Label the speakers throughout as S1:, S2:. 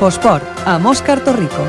S1: Infosport, amb Òscar Torrico.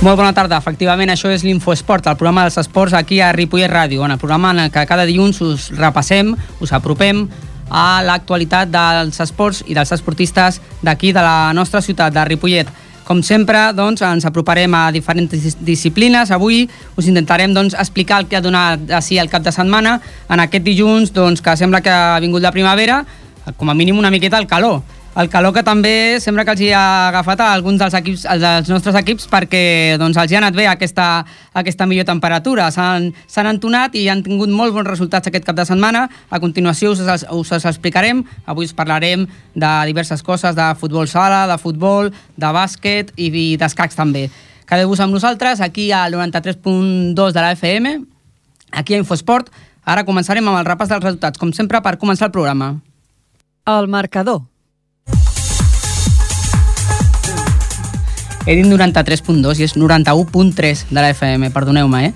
S2: Molt bona tarda. Efectivament, això és l'Infoesport, el programa dels esports aquí a Ripollet Ràdio, en el programa en el que cada dilluns us repassem, us apropem a l'actualitat dels esports i dels esportistes d'aquí, de la nostra ciutat, de Ripollet. Com sempre, doncs, ens aproparem a diferents dis- disciplines. Avui us intentarem doncs, explicar el que ha donat així el cap de setmana. En aquest dilluns, doncs, que sembla que ha vingut la primavera, com a mínim una miqueta el calor. El calor que també sembla que els hi ha agafat a alguns dels, equips, dels nostres equips perquè doncs, els hi ha anat bé aquesta, aquesta millor temperatura. S'han entonat i han tingut molt bons resultats aquest cap de setmana. A continuació us, us els explicarem. Avui us parlarem de diverses coses, de futbol sala, de futbol, de bàsquet i, i d'escacs també. Quedeu-vos amb nosaltres aquí al 93.2 de la FM, aquí a Infosport. Ara començarem amb el repàs dels resultats, com sempre, per començar el programa.
S1: El marcador.
S2: He dit 93.2 i és 91.3 de la FM, perdoneu-me, eh?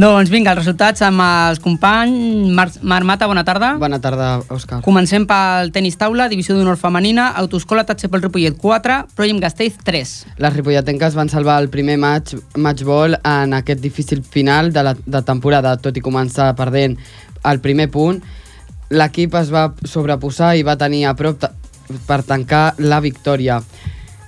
S2: Doncs vinga, els resultats amb els companys. Mar Mata, bona tarda.
S3: Bona tarda, Òscar.
S2: Comencem pel tenis taula, divisió d'honor femenina, autoescola Tatxe pel Ripollet 4, Proyem Gasteiz 3.
S3: Les ripolletenques van salvar el primer match, matchball en aquest difícil final de la de temporada, tot i començar perdent el primer punt. L'equip es va sobreposar i va tenir a prop per tancar la victòria.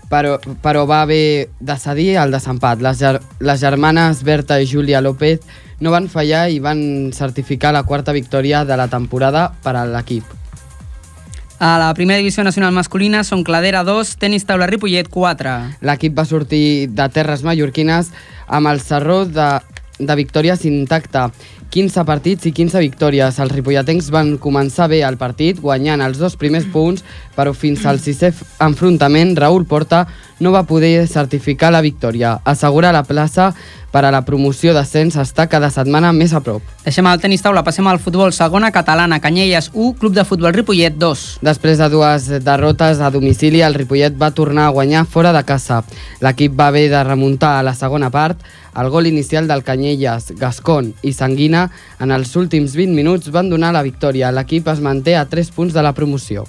S3: Però, però va haver de cedir al desempat. Les, ger les germanes Berta i Júlia López no van fallar i van certificar la quarta victòria de la temporada per a l'equip.
S2: A la primera divisió nacional masculina són Cladera 2, tenis taula Ripollet 4.
S3: L'equip va sortir de terres mallorquines amb el serró de, de victòries intacte. 15 partits i 15 victòries. Els ripolletens van començar bé el partit, guanyant els dos primers punts, però fins al sisè enfrontament, Raül Porta no va poder certificar la victòria. Assegura la plaça per a la promoció d'ascens està cada setmana més a prop.
S2: Deixem el tenis taula, passem al futbol segona catalana, Canyelles 1, Club de Futbol Ripollet 2.
S3: Després de dues derrotes a domicili, el Ripollet va tornar a guanyar fora de casa. L'equip va haver de remuntar a la segona part. El gol inicial del Canyelles, Gascon i Sanguina en els últims 20 minuts van donar la victòria. L'equip es manté a 3 punts de la promoció.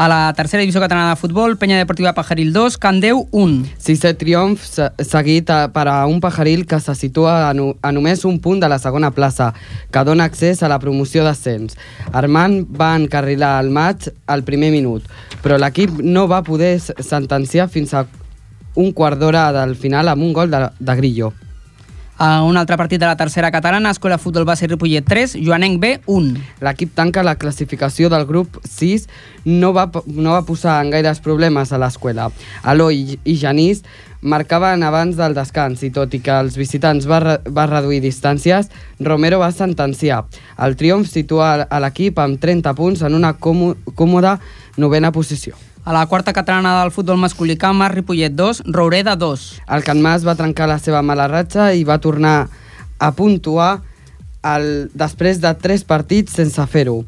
S2: A la tercera divisió catalana de futbol, Penya Deportiva Pajaril 2, Candeu 1.
S3: Sisè triomf se- seguit a- per a un pajaril que se situa a, no, a només un punt de la segona plaça, que dona accés a la promoció d'ascens. Armand va encarrilar el maig al primer minut, però l'equip no va poder sentenciar fins a un quart d'hora del final amb un gol de, de Grillo.
S2: A un altre partit de la tercera catalana, Escola Futbol Base Ripollet 3, Joanenc B 1.
S3: L'equip tanca la classificació del grup 6, no va, no va posar en gaires problemes a l'escola. Eloi i Janís marcaven abans del descans i tot i que els visitants va, re va reduir distàncies, Romero va sentenciar. El triomf situa a l'equip amb 30 punts en una còmo còmoda novena posició.
S2: A la quarta catalana del futbol masculí Camas, Ripollet 2, Roureda 2.
S3: El Can Mas va trencar la seva mala ratxa i va tornar a puntuar el, després de tres partits sense fer-ho.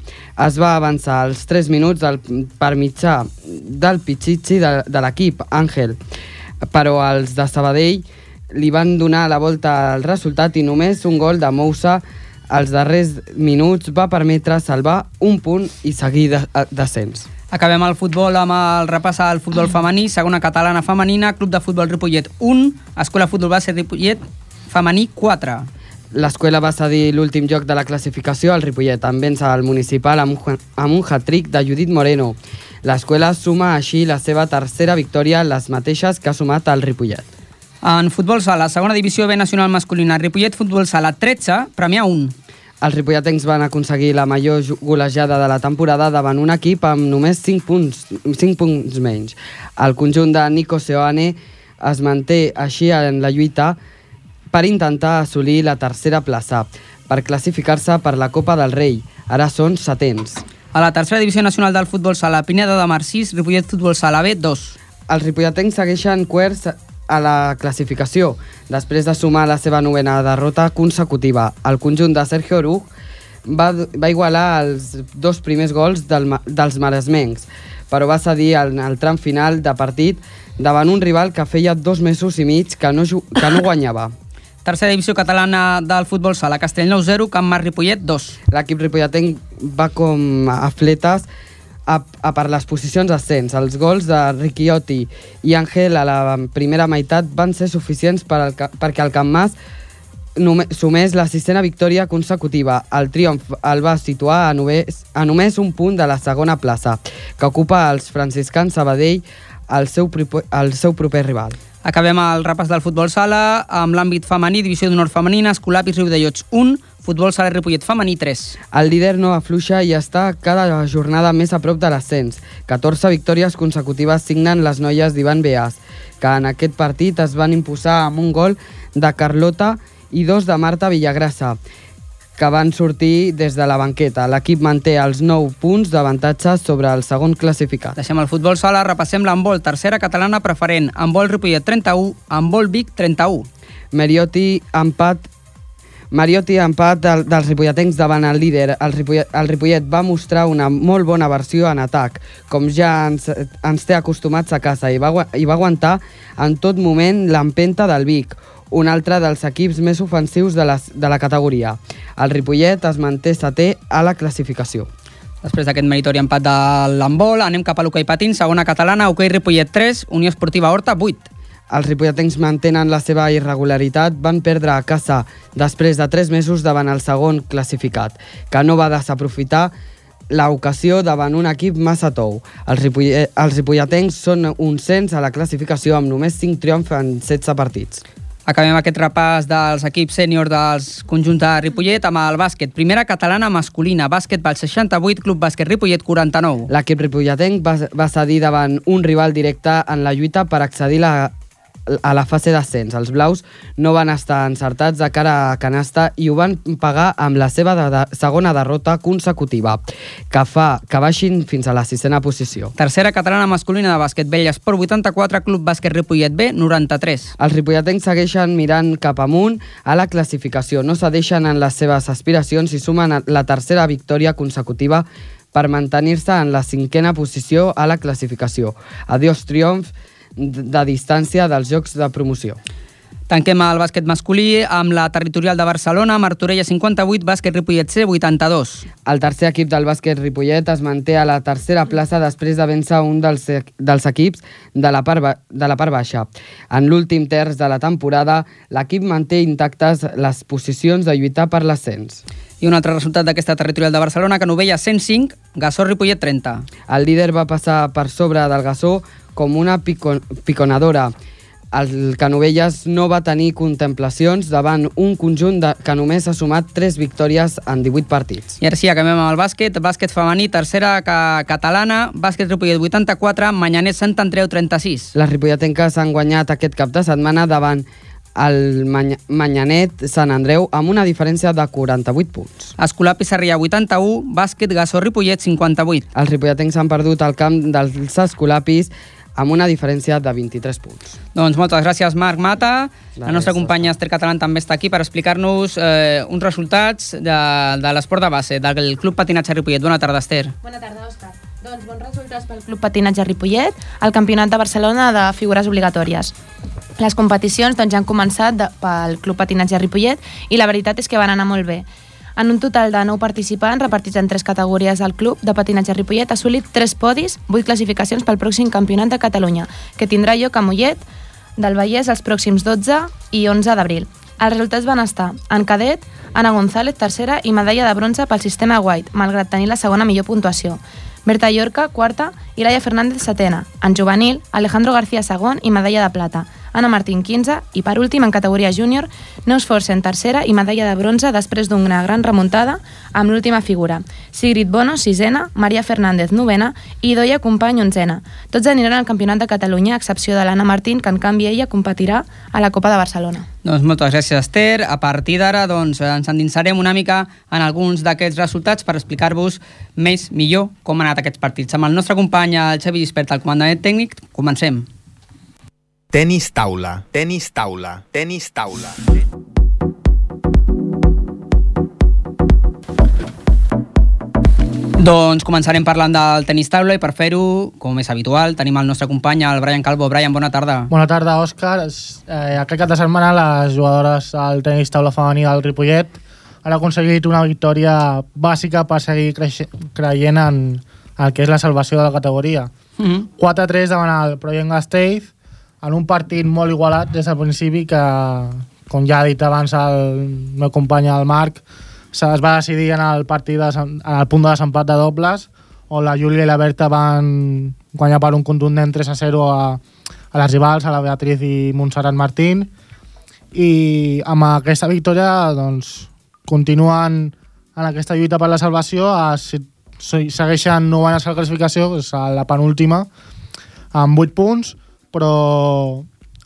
S3: Es va avançar als 3 minuts del, per mitjà del Pichichi de, de l'equip, Àngel, però els de Sabadell li van donar la volta al resultat i només un gol de Moussa als darrers minuts va permetre salvar un punt i seguir de, descens.
S2: Acabem el futbol amb el repàs al futbol femení, segona catalana femenina, Club de Futbol Ripollet 1, Escola Futbol Base Ripollet femení 4.
S3: L'escola va cedir l'últim joc de la classificació al Ripollet, amb vèncer al municipal amb un, amb un hat-trick de Judit Moreno. L'escola suma així la seva tercera victòria, les mateixes que ha sumat el Ripollet.
S2: En futbol sala, segona divisió B nacional masculina, Ripollet Futbol Sala 13, Premià 1.
S3: Els ripolletens van aconseguir la major golejada de la temporada davant un equip amb només 5 punts, 5 punts menys. El conjunt de Nico Seoane es manté així en la lluita per intentar assolir la tercera plaça, per classificar-se per la Copa del Rei. Ara són setents.
S2: A la tercera divisió nacional del futbol sala, Pineda de Mar 6, Ripollet Futbol Sala B 2.
S3: Els ripolletens segueixen quarts a la classificació, després de sumar la seva novena derrota consecutiva. El conjunt de Sergio Oruj va, va igualar els dos primers gols del, dels maresmencs, però va cedir al, al tram final de partit davant un rival que feia dos mesos i mig que no, que no guanyava.
S2: Tercera divisió catalana del futbol sala, Castellnou 0, Camp Mas Ripollet 2.
S3: L'equip ripolletenc va com a fletes a, a per les posicions d'ascens. Els gols de Riquiotti i Ángel a la primera meitat van ser suficients per al, perquè el Camp Mas sumés la sisena victòria consecutiva. El triomf el va situar a només, a només un punt de la segona plaça, que ocupa els franciscans Sabadell, el seu, el seu proper rival.
S2: Acabem el repàs del futbol sala amb l'àmbit femení, divisió d'honor femenina, Escolapis Riudellots 1, futbol sala Ripollet femení 3.
S3: El líder no afluixa i està cada jornada més a prop de l'ascens. 14 victòries consecutives signen les noies d'Ivan Beas, que en aquest partit es van imposar amb un gol de Carlota i dos de Marta Villagrassa, que van sortir des de la banqueta. L'equip manté els 9 punts d'avantatge sobre el segon classificat.
S2: Deixem el futbol sala, repassem l'handbol, tercera catalana preferent, handbol Ripollet 31, handbol Vic 31.
S3: Mariotti empat Mariotti empat del, dels ripolletens davant el líder. El Ripollet, el Ripollet va mostrar una molt bona versió en atac, com ja ens, ens té acostumats a casa, i va, i va aguantar en tot moment l'empenta del Vic, un altre dels equips més ofensius de, les, de la categoria. El Ripollet es manté setè a la classificació.
S2: Després d'aquest meritori empat de l'handbol, anem cap a l'hoquei patins, segona catalana, hoquei Ripollet 3, Unió Esportiva Horta 8.
S3: Els ripolletens mantenen la seva irregularitat, van perdre a casa després de 3 mesos davant el segon classificat, que no va desaprofitar l'ocasió davant un equip massa tou. Els, ripolle els ripolletens són un cens a la classificació amb només 5 triomfs en 16 partits.
S2: Acabem aquest repàs dels equips sènior dels conjunts de Ripollet amb el bàsquet. Primera catalana masculina, bàsquetbol 68, Club Bàsquet Ripollet 49.
S3: L'equip ripolletenc va, va cedir davant un rival directe en la lluita per accedir la, a la fase d'ascens. Els blaus no van estar encertats de cara a canasta i ho van pagar amb la seva de, de, segona derrota consecutiva, que fa que baixin fins a la sisena posició.
S2: Tercera catalana masculina de bàsquet, Esport 84, Club Bàsquet Ripollet B 93.
S3: Els ripolletens segueixen mirant cap amunt a la classificació, no cedeixen en les seves aspiracions i sumen la tercera victòria consecutiva per mantenir-se en la cinquena posició a la classificació. Adiós triomf de distància dels jocs de promoció.
S2: Tanquem el bàsquet masculí amb la territorial de Barcelona, Martorella 58, bàsquet Ripollet C 82.
S3: El tercer equip del bàsquet Ripollet es manté a la tercera plaça després de vèncer un dels, e- dels equips de la, part, de la part baixa. En l'últim terç de la temporada, l'equip manté intactes les posicions de lluitar per l'ascens.
S2: I un altre resultat d'aquesta territorial de Barcelona, que Novella 105, Gasó Ripollet 30.
S3: El líder va passar per sobre del Gassó com una pico piconadora. El Canovelles no va tenir contemplacions davant un conjunt de, que només ha sumat 3 victòries en 18 partits.
S2: I ara sí, acabem amb el bàsquet. Bàsquet femení, tercera ca catalana, bàsquet Ripollet 84, Manyanet Sant Andreu 36.
S3: Les ripolletenques han guanyat aquest cap de setmana davant el Many Manyanet Sant Andreu amb una diferència de 48 punts.
S2: Escolà Pissarria 81, bàsquet Gasó Ripollet 58.
S3: Els ripolletens han perdut el camp dels Escolapis amb una diferència de 23 punts.
S2: Doncs moltes gràcies, Marc Mata.
S3: De
S2: La nostra companya Esther Catalán també està aquí per explicar-nos eh, uns resultats de, de l'esport de base, del Club Patinatge Ripollet. Bona tarda, Esther.
S4: Bona tarda, Òscar. Doncs bons resultats pel Club Patinatge Ripollet al Campionat de Barcelona de figures obligatòries. Les competicions doncs, ja han començat de, pel Club Patinatge Ripollet i la veritat és que van anar molt bé. En un total de 9 participants, repartits en tres categories al Club de Patinatge Ripollet, ha assolit 3 podis, 8 classificacions pel pròxim Campionat de Catalunya, que tindrà lloc a Mollet del Vallès els pròxims 12 i 11 d'abril. Els resultats van estar en cadet, Ana González, tercera, i medalla de bronze pel sistema White, malgrat tenir la segona millor puntuació. Berta Llorca, quarta, i Laia Fernández, setena. En juvenil, Alejandro García, segon, i medalla de plata. Anna Martín, 15, i per últim, en categoria júnior, Neus Forsen, tercera, i medalla de bronze després d'una gran remuntada amb l'última figura. Sigrid Bono, sisena, Maria Fernández, novena, i Doia Company, onzena. Tots aniran al Campionat de Catalunya, a excepció de l'Anna Martín, que en canvi ella competirà a la Copa de Barcelona.
S2: Doncs moltes gràcies, Esther. A partir d'ara doncs, ens endinsarem una mica en alguns d'aquests resultats per explicar-vos més millor com han anat aquests partits. Amb el nostre company, el Xavi Gispert, el comandament tècnic, comencem.
S5: Tenis taula, tenis taula, tenis taula.
S2: Doncs començarem parlant del tenis taula i per fer-ho, com és habitual, tenim el nostre company, el Brian Calvo. Brian, bona tarda.
S6: Bona tarda, Òscar. Eh, aquest cap de setmana les jugadores del tenis taula femení del Ripollet han aconseguit una victòria bàsica per seguir creient en el que és la salvació de la categoria.
S2: Mm -hmm.
S6: 4-3 davant el Proient Gasteiz en un partit molt igualat des del principi que, com ja ha dit abans el meu company el Marc, es va decidir en el partit de, en el punt de desempat de dobles on la Júlia i la Berta van guanyar per un contundent 3 a 0 a, les rivals, a la Beatriz i Montserrat Martín. I amb aquesta victòria doncs, continuen en aquesta lluita per la salvació. A, segueixen novenes a la classificació és a la penúltima amb 8 punts però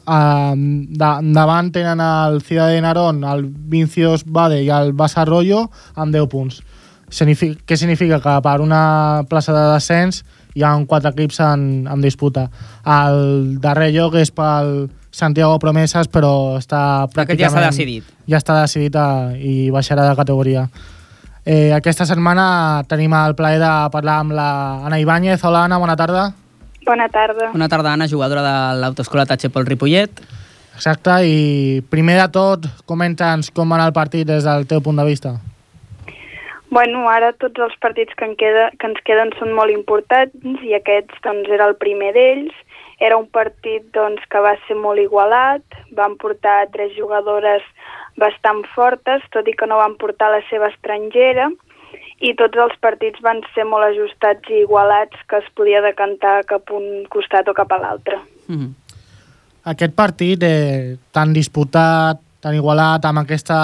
S6: eh, da, davant tenen el Ciudad de Narón, el Vincios Bade i el Bassa Arroyo amb 10 punts. Significa, què significa? Que per una plaça de descens hi ha quatre equips en, en disputa. El darrer lloc és pel Santiago Promesas, però està
S2: Aquest ja
S6: pràcticament-
S2: decidit.
S6: Ja està decidit a, i baixarà de categoria. Eh, aquesta setmana tenim el plaer de parlar amb la Ana Ibáñez. Hola, Ana, bona tarda.
S7: Bona tarda.
S2: Bona tarda, Anna, jugadora de l'Autoescola Tatxepol Ripollet.
S6: Exacte, i primer de tot, comenta'ns com va anar el partit des del teu punt de vista.
S7: Bueno, ara tots els partits que, en queda, que ens queden són molt importants i aquests doncs, era el primer d'ells. Era un partit doncs, que va ser molt igualat, van portar tres jugadores bastant fortes, tot i que no van portar la seva estrangera, i tots els partits van ser molt ajustats i igualats que es podia decantar cap un costat o cap a l'altre.
S2: Mm -hmm.
S6: Aquest partit eh, tan disputat, tan igualat, amb aquesta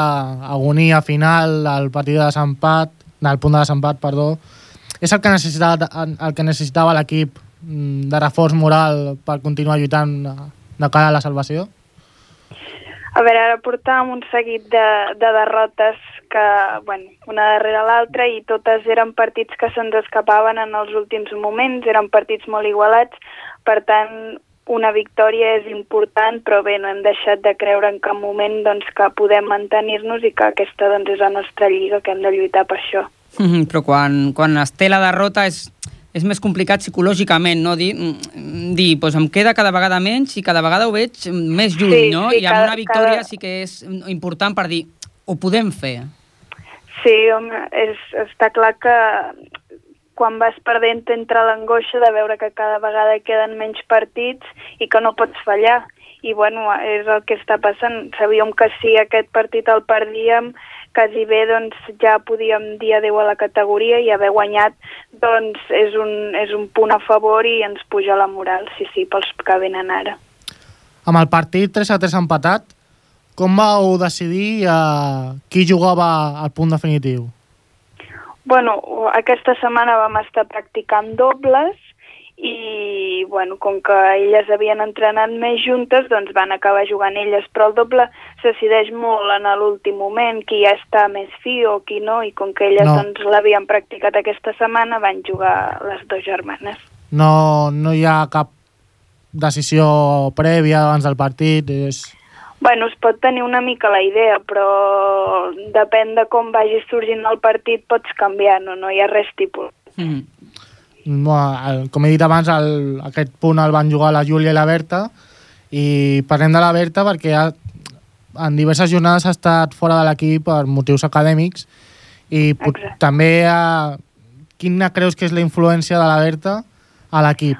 S6: agonia final al partit de desempat, del punt de desempat, perdó, és el que necessitava, el que necessitava l'equip mm, de reforç moral per continuar lluitant de cara a la salvació?
S7: A veure, ara portàvem un seguit de, de derrotes que, bueno, una darrere l'altra i totes eren partits que se'ns escapaven en els últims moments, eren partits molt igualats, per tant, una victòria és important, però bé, no hem deixat de creure en cap moment doncs, que podem mantenir-nos i que aquesta doncs, és la nostra lliga, que hem de lluitar per això.
S2: Mm -hmm. Però quan, quan es té la derrota és, és més complicat psicològicament, no? Dir, mm, dir doncs em queda cada vegada menys i cada vegada ho veig més lluny,
S7: Sí,
S2: no?
S7: sí,
S2: I amb
S7: cada-
S2: una victòria
S7: cada-
S2: sí que és important per dir ho podem fer.
S7: Sí, home, és, està clar que quan vas perdent t'entra l'angoixa de veure que cada vegada queden menys partits i que no pots fallar. I bueno, és el que està passant. Sabíem que si aquest partit el perdíem, quasi bé doncs, ja podíem dir adeu a la categoria i haver guanyat doncs, és, un, és un punt a favor i ens puja la moral, sí, sí, pels que venen ara.
S6: Amb el partit 3 a 3 empatat, com vau decidir eh, qui jugava al punt definitiu?
S7: Bueno, aquesta setmana vam estar practicant dobles i, bueno, com que elles havien entrenat més juntes, doncs van acabar jugant elles, però el doble se decideix molt en l'últim moment, qui ja està més fi o qui no, i com que elles
S6: No.
S7: doncs, l'havien practicat aquesta setmana, van jugar les dues germanes.
S6: No, no hi ha cap decisió prèvia abans del partit, és...
S7: Bueno, es pot tenir una mica la idea, però depèn de com vagi sorgint el partit, pots canviar, no, no hi ha res tipus.
S2: Mm -hmm.
S6: Com he dit abans, el, aquest punt el van jugar la Júlia i la Berta i parlem de la Berta perquè ha, en diverses jornades ha estat fora de l'equip per motius acadèmics i pot, també ha, quina creus que és la influència de la Berta a l'equip?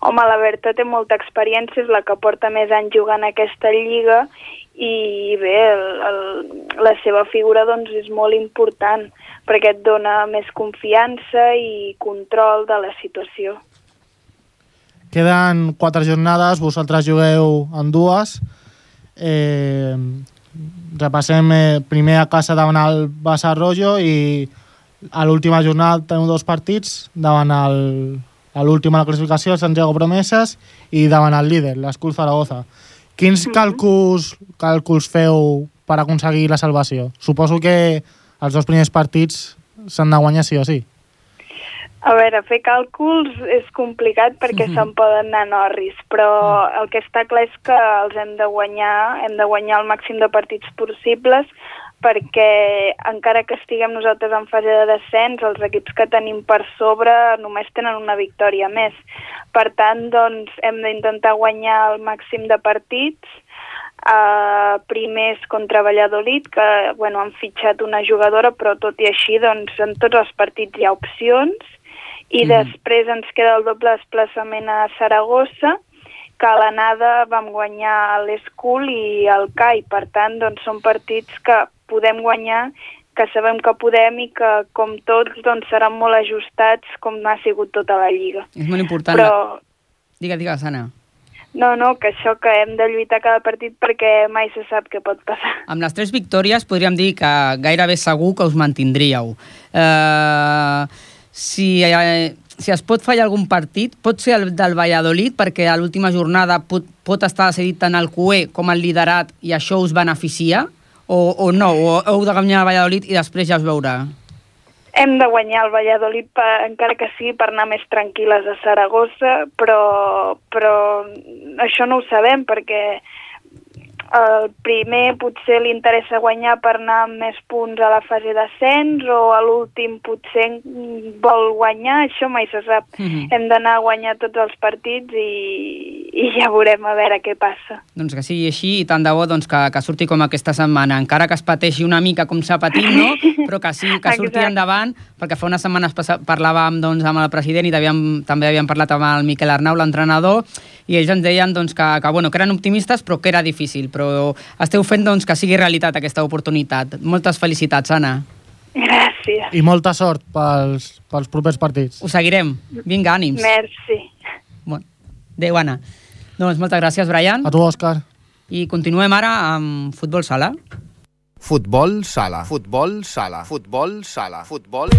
S7: Home, la Berta té molta experiència, és la que porta més anys jugant a aquesta lliga i bé, el, el, la seva figura doncs, és molt important perquè et dona més confiança i control de la situació.
S6: Queden quatre jornades, vosaltres jugueu en dues. Eh, repassem eh, primer a casa davant el Bassa Arroyo i a l'última jornada tenim dos partits davant el, a l'última la classificació, el Santiago Promeses, i davant el líder, l'Escul Zaragoza. Quins càlculs, càlculs feu per aconseguir la salvació? Suposo que els dos primers partits s'han de guanyar sí o sí.
S7: A veure, fer càlculs és complicat perquè se'n poden anar norris, però el que està clar és que els hem de guanyar, hem de guanyar el màxim de partits possibles perquè encara que estiguem nosaltres en fase de descens, els equips que tenim per sobre només tenen una victòria més. Per tant, doncs, hem d'intentar guanyar el màxim de partits, uh, primers contra Valladolid, que bueno, han fitxat una jugadora, però tot i així, doncs, en tots els partits hi ha opcions, i
S2: Mhm.
S7: després ens queda el doble desplaçament a Saragossa, que a l'anada vam guanyar l'Escul i el CAI. Per tant, doncs, són partits que podem guanyar, que sabem que podem i que, com tots, doncs, seran molt ajustats com ha sigut tota la Lliga.
S2: És molt important.
S7: Però,
S2: Digue, digues, Anna.
S7: no, no, que això que hem de lluitar cada partit perquè mai se sap què pot passar.
S2: Amb les tres victòries podríem dir que gairebé segur que us mantindríeu. Eh, si, eh, si es pot fallar algun partit, pot ser el del Valladolid, perquè a l'última jornada pot, pot estar decidit tant el QE com el liderat i això us beneficia? O, o no? O heu de guanyar el Valladolid i després ja es veurà?
S7: Hem de guanyar el Valladolid, per, encara que sigui per anar més tranquil·les a Saragossa, però, però això no ho sabem perquè el primer potser li interessa guanyar per anar amb més punts a la fase d'ascens o a l'últim potser vol guanyar, això mai se sap.
S2: Mhm.
S7: Hem d'anar a guanyar tots els partits i, i ja veurem a veure què passa.
S2: Doncs que sigui així i tant de bo doncs, que, que surti com aquesta setmana, encara que es pateixi una mica com s'ha patit, no? però que sí, que surti
S7: Exacte.
S2: endavant, perquè fa unes setmanes parlàvem doncs, amb el president i havíem, també havíem parlat amb el Miquel Arnau, l'entrenador, i ells ens deien doncs, que, que, bueno, que eren optimistes però que era difícil, però esteu fent doncs, que sigui realitat aquesta oportunitat. Moltes felicitats, Anna.
S7: Gràcies.
S6: I molta sort pels, pels propers partits.
S2: Us seguirem. Vinga, ànims.
S7: Merci.
S2: Bueno, adéu, Anna. Doncs moltes gràcies, Brian.
S6: A tu, Òscar.
S2: I continuem ara amb Futbol Sala.
S5: Futbol sala. Futbol sala. Futbol sala. Futbol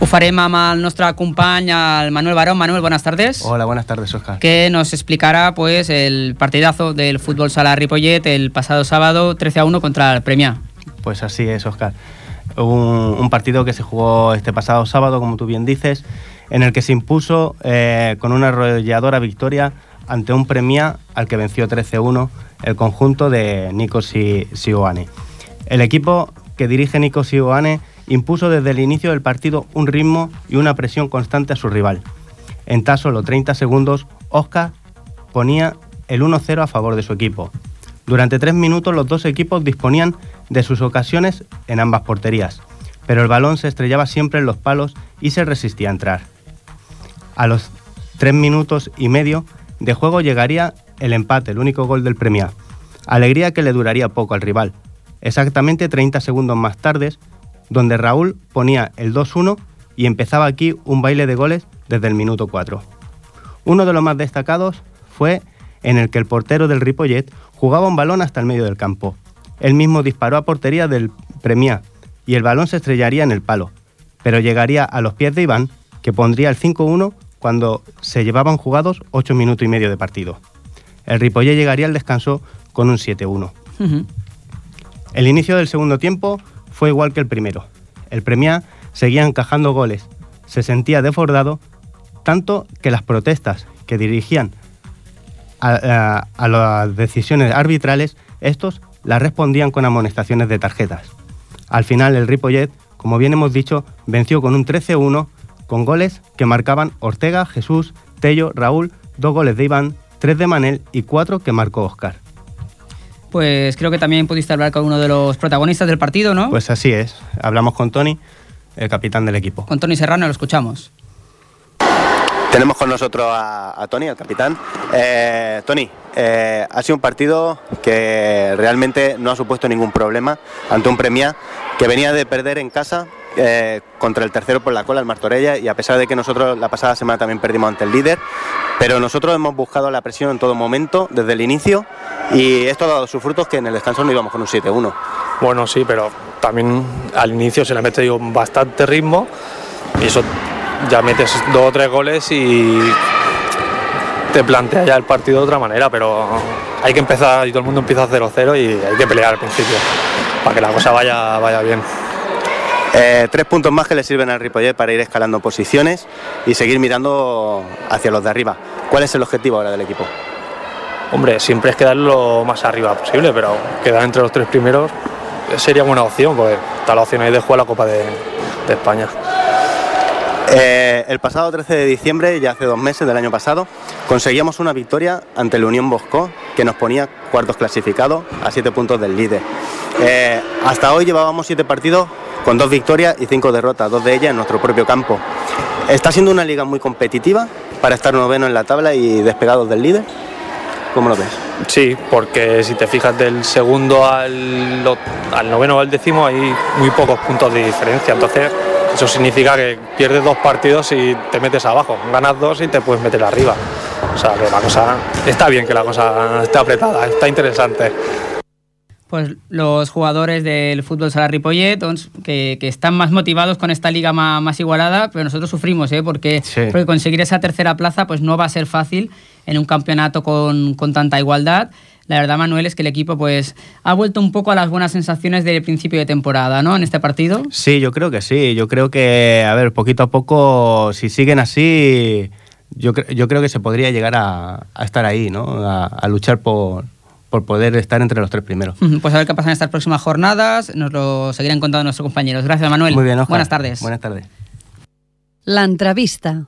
S2: Ho farem amb el nostre company, el Manuel Barón. Manuel, buenas tardes.
S8: Hola, buenas tardes, Oscar.
S2: que nos explicará pues el partidazo del fútbol sala Ripollet el pasado sábado 13 a 1 contra el Premia.
S8: Pues así es, Oscar. Un, un partido que se jugó este pasado sábado, como tú bien dices, en el que se impuso eh, con una arrolladora victoria ante un Premia al que venció 13-1 el conjunto de Nico Si- Sioane. El equipo que dirige Nico Sioane impuso desde el inicio del partido un ritmo y una presión constante a su rival. En tan solo 30 segundos, Oscar ponía el 1-0 a favor de su equipo. Durante tres minutos los dos equipos disponían de sus ocasiones en ambas porterías, pero el balón se estrellaba siempre en los palos y se resistía a entrar. A los tres minutos y medio de juego llegaría el empate, el único gol del Premia. Alegría que le duraría poco al rival. Exactamente 30 segundos más tarde, donde Raúl ponía el 2-1 y empezaba aquí un baile de goles desde el minuto 4. Uno de los más destacados fue en el que el portero del Ripollet jugaba un balón hasta el medio del campo. Él mismo disparó a portería del Premia y el balón se estrellaría en el palo, pero llegaría a los pies de Iván, que pondría el 5-1 cuando se llevaban jugados 8 minutos y medio de partido. El Ripollet llegaría al descanso con un 7-1.
S2: Ujú.
S8: El inicio del segundo tiempo fue igual que el primero. El Premia seguía encajando goles, se sentía desbordado, tanto que las protestas que dirigían a las decisiones arbitrales, estos las respondían con amonestaciones de tarjetas. Al final el Ripollet, como bien hemos dicho, venció con un 13-1 con goles que marcaban Ortega, Jesús, Tello, Raúl, dos goles de Iván, tres de Manel y cuatro que marcó Oscar.
S2: Pues creo que también pudiste hablar con uno de los protagonistas del partido, ¿no?
S8: Pues así es. Hablamos con Tony, el capitán del equipo.
S2: Con Tony Serrano, lo escuchamos.
S9: Tenemos con nosotros a, a Tony, el capitán. Eh, Tony, eh, ha sido un partido que realmente no ha supuesto ningún problema ante un Premia que venía de perder en casa eh, contra el tercero por la cola, el Martorella, y a pesar de que nosotros la pasada semana también perdimos ante el líder, pero nosotros hemos buscado la presión en todo momento, desde el inicio, y esto ha dado sus frutos que en el descanso no íbamos con un 7-1.
S10: Bueno, sí, pero también al inicio se le mete digo, bastante ritmo y eso ya metes dos o tres goles y te plantea ya el partido de otra manera, pero hay que empezar y todo el mundo empieza a 0-0 y hay que pelear al principio para que la cosa vaya, vaya bien.
S9: Eh, tres puntos más que le sirven al Ripollet para ir escalando posiciones y seguir mirando hacia los de arriba. ¿Cuál es el objetivo ahora del equipo?
S10: Hombre, siempre es quedar lo más arriba posible, pero quedar entre los tres primeros sería buena opción, porque está la opción ahí de jugar la Copa de, de España.
S9: Eh, el pasado 13 de diciembre, ya hace dos meses del año pasado, conseguíamos una victoria ante el Unión Bosco que nos ponía cuartos clasificados a siete puntos del líder. Eh, hasta hoy llevábamos siete partidos con dos victorias y cinco derrotas, dos de ellas en nuestro propio campo. Está siendo una liga muy competitiva para estar noveno en la tabla y despegados del líder. ¿Cómo lo ves?
S10: Sí, porque si te fijas del segundo al, al noveno o al décimo hay muy pocos puntos de diferencia. Entonces, eso significa que pierdes dos partidos y te metes abajo. Ganas dos y te puedes meter arriba. O sea, que la cosa está bien que la cosa esté apretada, está interesante.
S2: Pues los jugadores del fútbol sala Ripollet que, que están más motivados con esta liga más, más igualada, pero nosotros sufrimos, ¿eh? porque,
S8: Sí.
S2: porque conseguir esa tercera plaza pues no va a ser fácil en un campeonato con, con tanta igualdad. La verdad, Manuel, es que el equipo pues ha vuelto un poco a las buenas sensaciones del principio de temporada, ¿no? En este partido.
S8: Sí, yo creo que sí. Yo creo que, a ver, poquito a poco, si siguen así, yo, cre- yo creo que se podría llegar a, a estar ahí, ¿no? A, a luchar por, por poder estar entre los tres primeros.
S2: Pues a ver qué pasa en estas próximas jornadas. Nos lo seguirán contando nuestros compañeros. Gracias, Manuel.
S8: Muy bien, Óscar.
S2: Buenas tardes.
S8: Buenas tardes.
S1: L'entrevista.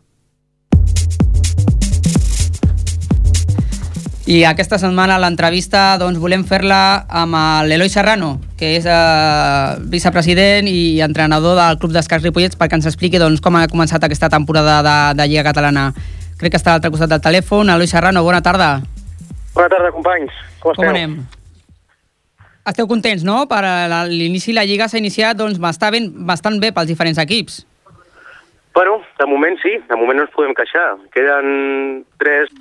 S2: I aquesta setmana l'entrevista doncs, volem fer-la amb l'Eloi Serrano, que és eh, vicepresident i entrenador del Club d'Escacs Ripollets, perquè ens expliqui doncs, com ha començat aquesta temporada de, de Lliga Catalana. Crec que està a l'altre costat del telèfon. Eloi Serrano, bona tarda.
S11: Bona tarda, companys. Com esteu?
S2: Com anem? Esteu contents, no? Per la- l'inici la Lliga s'ha iniciat doncs, bastant, ben, bastant bé pels diferents equips.
S11: Bueno, de moment sí, de moment no ens podem queixar. Queden tres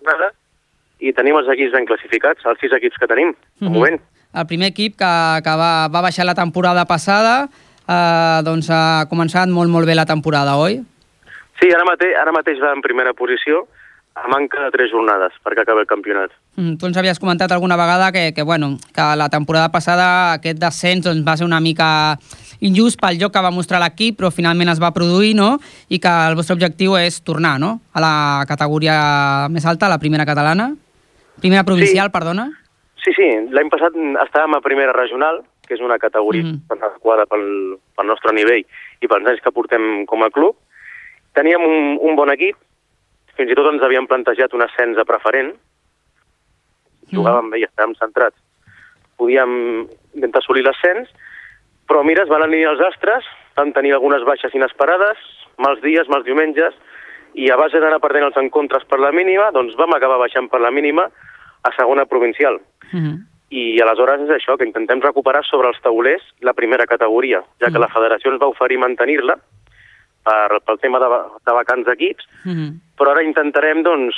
S11: jornades i tenim els equips ben classificats, els sis equips que tenim, de
S2: Mhm.
S11: moment.
S2: El primer equip que, que va, va baixar la temporada passada eh, doncs ha començat molt, molt bé la temporada, oi?
S11: Sí, ara mateix, ara mateix va en primera posició, a manca de tres jornades perquè acabi el campionat.
S2: Mm, Tu ens havies comentat alguna vegada que, que, bueno, que la temporada passada aquest descens doncs, va ser una mica injust pel joc que va mostrar l'equip, però finalment es va produir, no? I que el vostre objectiu és tornar, no?, a la categoria més alta, la primera catalana. Primera provincial,
S11: Sí.
S2: perdona.
S11: Sí, sí, l'any passat estàvem a primera regional, que és una categoria mm. adequada pel, pel nostre nivell i pels anys que portem com a club. Teníem un, un bon equip, fins i tot ens havíem plantejat un ascens a preferent, jugàvem bé i estàvem centrats. Podíem intentar assolir l'ascens, però mira, es van alinear els astres, vam tenir algunes baixes inesperades, mals dies, mals diumenges, i a base d'anar perdent els encontres per la mínima, doncs vam acabar baixant per la mínima a segona provincial.
S2: Mm
S11: I aleshores és això, que intentem recuperar sobre els taulers la primera categoria, ja que
S2: Mm.
S11: la federació ens va oferir mantenir-la per, pel tema de, de vacants d'equips,
S2: -hmm.
S11: però ara intentarem, doncs,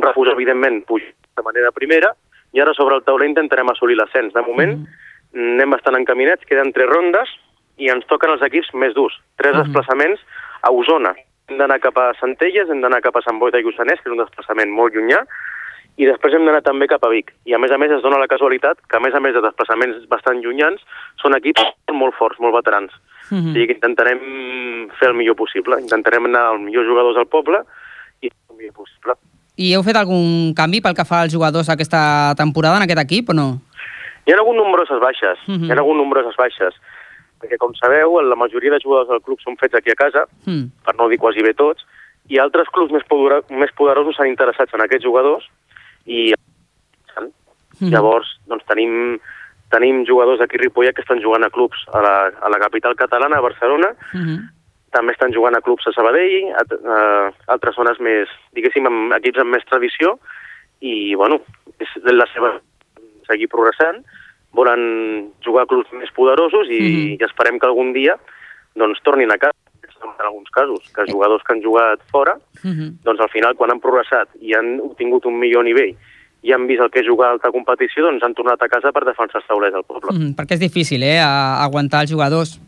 S11: refús, evidentment, pujar de manera primera, i ara sobre el tauler intentarem assolir l'ascens. De moment,
S2: Mm.
S11: anem bastant encaminats, queden tres rondes, i ens toquen els equips més durs. Tres
S2: Mhm.
S11: desplaçaments a Osona. Hem d'anar cap a Centelles, hem d'anar cap a Sant Boi de Lluçanès, que és un desplaçament molt llunyà, i després hem d'anar també cap a Vic. I a més a més es dona la casualitat que a més a més de desplaçaments bastant llunyans són equips molt forts, molt veterans.
S2: Mm
S11: O sigui que intentarem fer el millor possible, intentarem anar als millors jugadors al poble i el millor possible.
S2: I heu fet algun canvi pel que fa als jugadors aquesta temporada en aquest equip o no?
S11: Hi ha hagut nombroses baixes,
S2: Mhm.
S11: hi ha hagut nombroses baixes, perquè com sabeu, la majoria de jugadors del club són fets aquí a casa,
S2: Mm.
S11: per no dir quasi bé tots, i altres clubs més, podera, més poderosos s'han interessats en aquests jugadors i
S2: Mhm.
S11: llavors doncs, tenim, tenim jugadors aquí a Ripollet que estan jugant a clubs a la, a la capital catalana, a Barcelona,
S2: Mm
S11: també estan jugant a clubs a Sabadell, a, a altres zones més, diguéssim, amb equips amb més tradició, i, bueno, és la seva seguir progressant, volen jugar a clubs més poderosos i,
S2: Mhm.
S11: i esperem que algun dia doncs, tornin a casa, en alguns casos, que jugadors que han jugat fora,
S2: -hmm.
S11: doncs al final, quan han progressat i han obtingut un millor nivell i han vist el que és jugar a alta competició, doncs han tornat a casa per defensar els taulers del poble.
S2: Mm, perquè és difícil, eh, a- aguantar els jugadors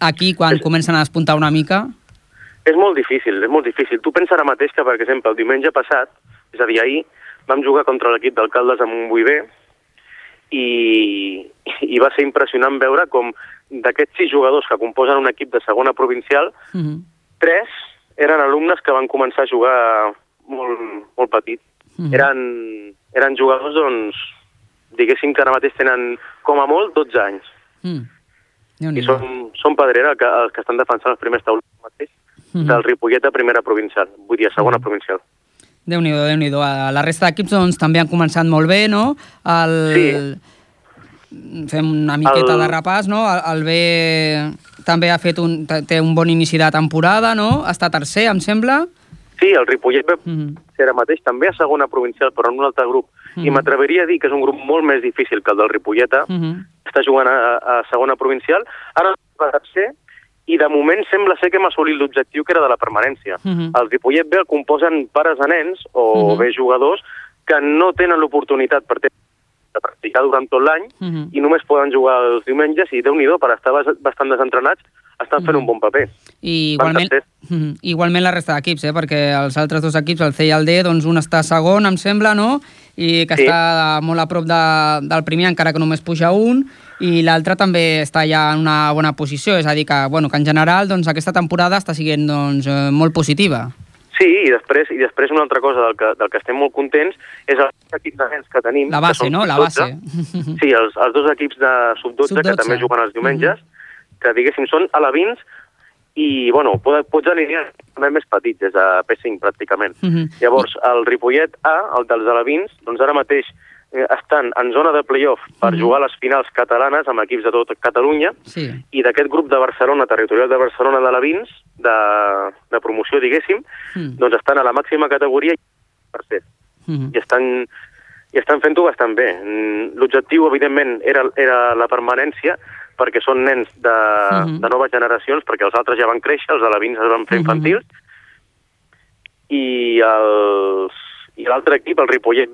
S2: aquí quan comencen a despuntar una mica.
S11: És molt difícil, és molt difícil. Tu pensa ara mateix que, per exemple, el diumenge passat, és a dir, ahir, vam jugar contra l'equip d'alcaldes amb un Buiver i, i va ser impressionant veure com d'aquests sis jugadors que composen un equip de segona provincial,
S2: Mm -hmm.
S11: tres eren alumnes que van començar a jugar molt, molt petit.
S2: Mhm.
S11: Eren, eren jugadors, doncs, diguéssim que ara mateix tenen com a molt 12 anys.
S2: Mm.
S11: I són, són Pedrera que, els que estan defensant els primers taulers mateix
S2: Mhm.
S11: del Ripollet a primera provincial, vull dir, a segona provincial.
S2: Déu-n'hi-do, déu nhi déu La resta d'equips doncs, també han començat molt bé, no? El... Fem una miqueta
S11: El-
S2: de repàs, no? El, el B també ha fet un, té un bon inici de temporada, no? Està tercer, em sembla.
S11: Sí, el Ripollet ve
S2: Mhm.
S11: ser ara mateix també a segona provincial, però en un altre grup. I
S2: Mhm.
S11: m'atreveria a dir que és un grup molt més difícil que el del Ripolleta.
S2: Mhm.
S11: Està jugant a, a segona provincial. Ara va a tercer i de moment sembla ser que hem assolit l'objectiu que era de la permanència.
S2: Mhm.
S11: El Ripollet B el composen pares de nens o
S2: Mhm.
S11: bé jugadors que no tenen l'oportunitat per ter- de practicar durant tot l'any
S2: Mhm.
S11: i només poden jugar els diumenges i, déu nhi per estar bas- bastant desentrenats, estan fent un bon paper.
S2: I igualment,
S11: tercers.
S2: Mhm. igualment la resta d'equips, eh? perquè els altres dos equips, el C i el D, doncs un està segon, em sembla, no? i que
S11: Sí.
S2: està molt a prop de, del primer, encara que només puja un, i l'altre també està ja en una bona posició, és a dir, que, bueno, que en general doncs, aquesta temporada està sent doncs, eh, molt positiva.
S11: Sí, i després, i després una altra cosa del que, del que estem molt contents és els equips de nens que tenim.
S2: La
S11: que
S2: base, no? La
S11: sub-12.
S2: base.
S11: Sí, els, els dos equips de sub-12 que
S2: Sub-12.
S11: també juguen els diumenges, que diguéssim són alevins i, bueno, pots, pots alinear també més petits, des de P5 pràcticament.
S2: Mhm.
S11: Llavors, el Ripollet A, el dels alevins, doncs ara mateix estan en zona de playoff per
S2: Mhm.
S11: jugar a les finals catalanes amb equips de tot Catalunya
S2: Sí.
S11: i d'aquest grup de Barcelona, territorial de Barcelona de l'Avins, de, de promoció, diguéssim,
S2: Mm.
S11: doncs estan a la màxima categoria i tercer.
S2: Mhm.
S11: I estan, i estan fent-ho bastant bé. Mm, L'objectiu, evidentment, era, era la permanència, perquè són nens de,
S2: Mhm.
S11: de noves generacions, perquè els altres ja van créixer, els alevins es van fer
S2: Mhm.
S11: infantils, i els i l'altre equip, el Ripollet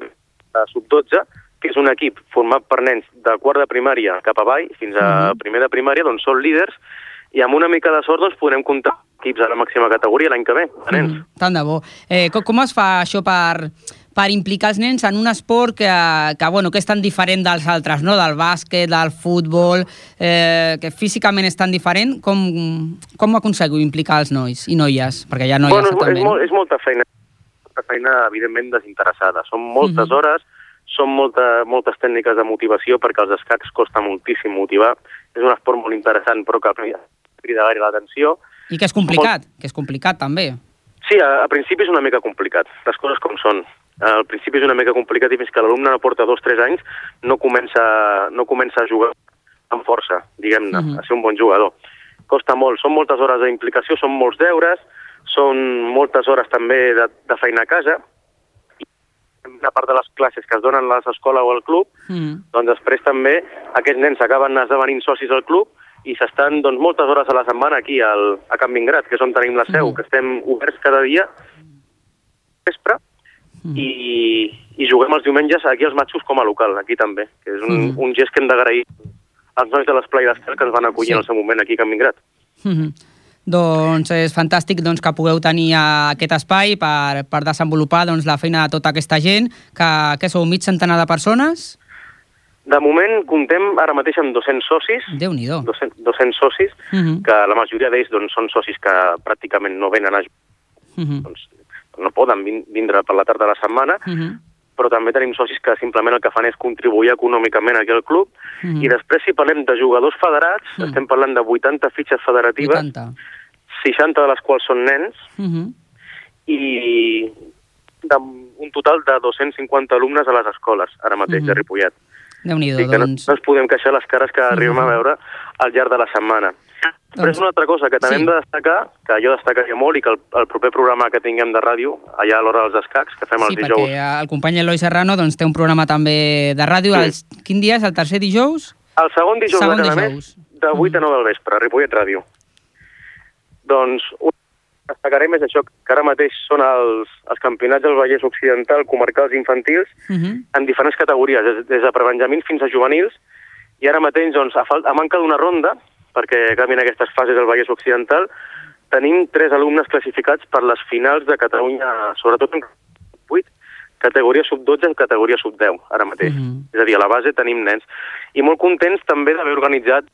S11: de sub-12, que és un equip format per nens de quart de primària cap avall, fins a
S2: Mhm.
S11: primer de primària, doncs són líders, i amb una mica de sort doncs, podrem comptar equips a la màxima categoria l'any que ve, de nens.
S2: Mhm. Tant de bo. Eh, com, com es fa això per, per implicar els nens en un esport que, que, bueno, que és tan diferent dels altres, no? del bàsquet, del futbol, eh, que físicament és tan diferent, com, com aconseguiu implicar els nois i noies? Perquè hi ha noies
S11: bueno, és,
S2: també.
S11: és, molt, és molta feina, molta feina evidentment desinteressada. Són moltes
S2: Mhm.
S11: hores, són molta, moltes tècniques de motivació perquè els escacs costa moltíssim motivar. És un esport molt interessant però que crida gaire l'atenció.
S2: I que és complicat, que és complicat també.
S11: Sí, a, a principi és una mica complicat, les coses com són. Al principi és una mica complicat i fins que l'alumne no porta dos o tres anys no comença, no comença a jugar amb força, diguem-ne,
S2: Mhm.
S11: a ser un bon jugador. Costa molt, són moltes hores d'implicació, són molts deures, són moltes hores també de, de feina a casa, una part de les classes que es donen a l'escola o al club,
S2: Mm.
S11: doncs després també aquests nens acaben esdevenint socis al club i s'estan doncs, moltes hores a la setmana aquí al, a Can Vingrat, que és on tenim la seu,
S2: Mhm.
S11: que estem oberts cada dia vespre
S2: Mhm.
S11: i, i juguem els diumenges aquí als matxos com a local, aquí també, que és un,
S2: Mhm.
S11: un gest que hem d'agrair als nois de l'Esplai d'Estel que ens van acollir
S2: Sí.
S11: en el seu moment aquí a Can Vingrat.
S2: Mhm. Doncs és fantàstic doncs, que pugueu tenir eh, aquest espai per, per desenvolupar doncs, la feina de tota aquesta gent, que, que sou mig centenar de persones.
S11: De moment comptem ara mateix amb 200 socis,
S2: Déu-n'hi-do.
S11: 200, 200 socis,
S2: Mhm.
S11: que la majoria d'ells doncs, són socis que pràcticament no venen a jugar,
S2: Mhm.
S11: doncs, no poden vin- vindre per la tarda de la setmana,
S2: Mhm.
S11: Però també tenim socis que simplement el que fan és contribuir econòmicament aquí al club.
S2: Mhm.
S11: I després, si parlem de jugadors federats,
S2: Mhm.
S11: estem parlant de 80 fitxes federatives,
S2: 80.
S11: 60 de les quals són nens,
S2: Mhm.
S11: i de un total de 250 alumnes a les escoles, ara mateix,
S2: Mhm.
S11: de Ripollet.
S2: Déu-n'hi-do,
S11: Sí, que no,
S2: doncs.
S11: no ens podem queixar les cares que arribem a veure al llarg de la setmana. Però és una altra cosa que també
S2: sí.
S11: hem de destacar, que jo destacaria molt i que el, el proper programa que tinguem de ràdio, allà a l'hora dels escacs, que fem
S2: Sí,
S11: els dijous,
S2: perquè el company Eloi Serrano doncs, té un programa també de ràdio.
S11: Sí.
S2: Els, quin dia és? El tercer dijous?
S11: El segon dijous
S2: Segon
S11: de cada
S2: dijous.
S11: mes, de 8 a 9 del vespre, a Ripollet Ràdio. Doncs un destacarem és això, que ara mateix són els, els campionats del Vallès Occidental, comarcals infantils,
S2: Mhm.
S11: en diferents categories, des, des de prebenjamins fins a juvenils, i ara mateix, doncs, a, a manca d'una ronda, perquè acabin aquestes fases del Vallès Occidental, tenim tres alumnes classificats per les finals de Catalunya, sobretot en 8, categoria sub-12 i categoria sub-10, ara mateix.
S2: Mhm.
S11: És a dir, a la base tenim nens. I molt contents també d'haver organitzat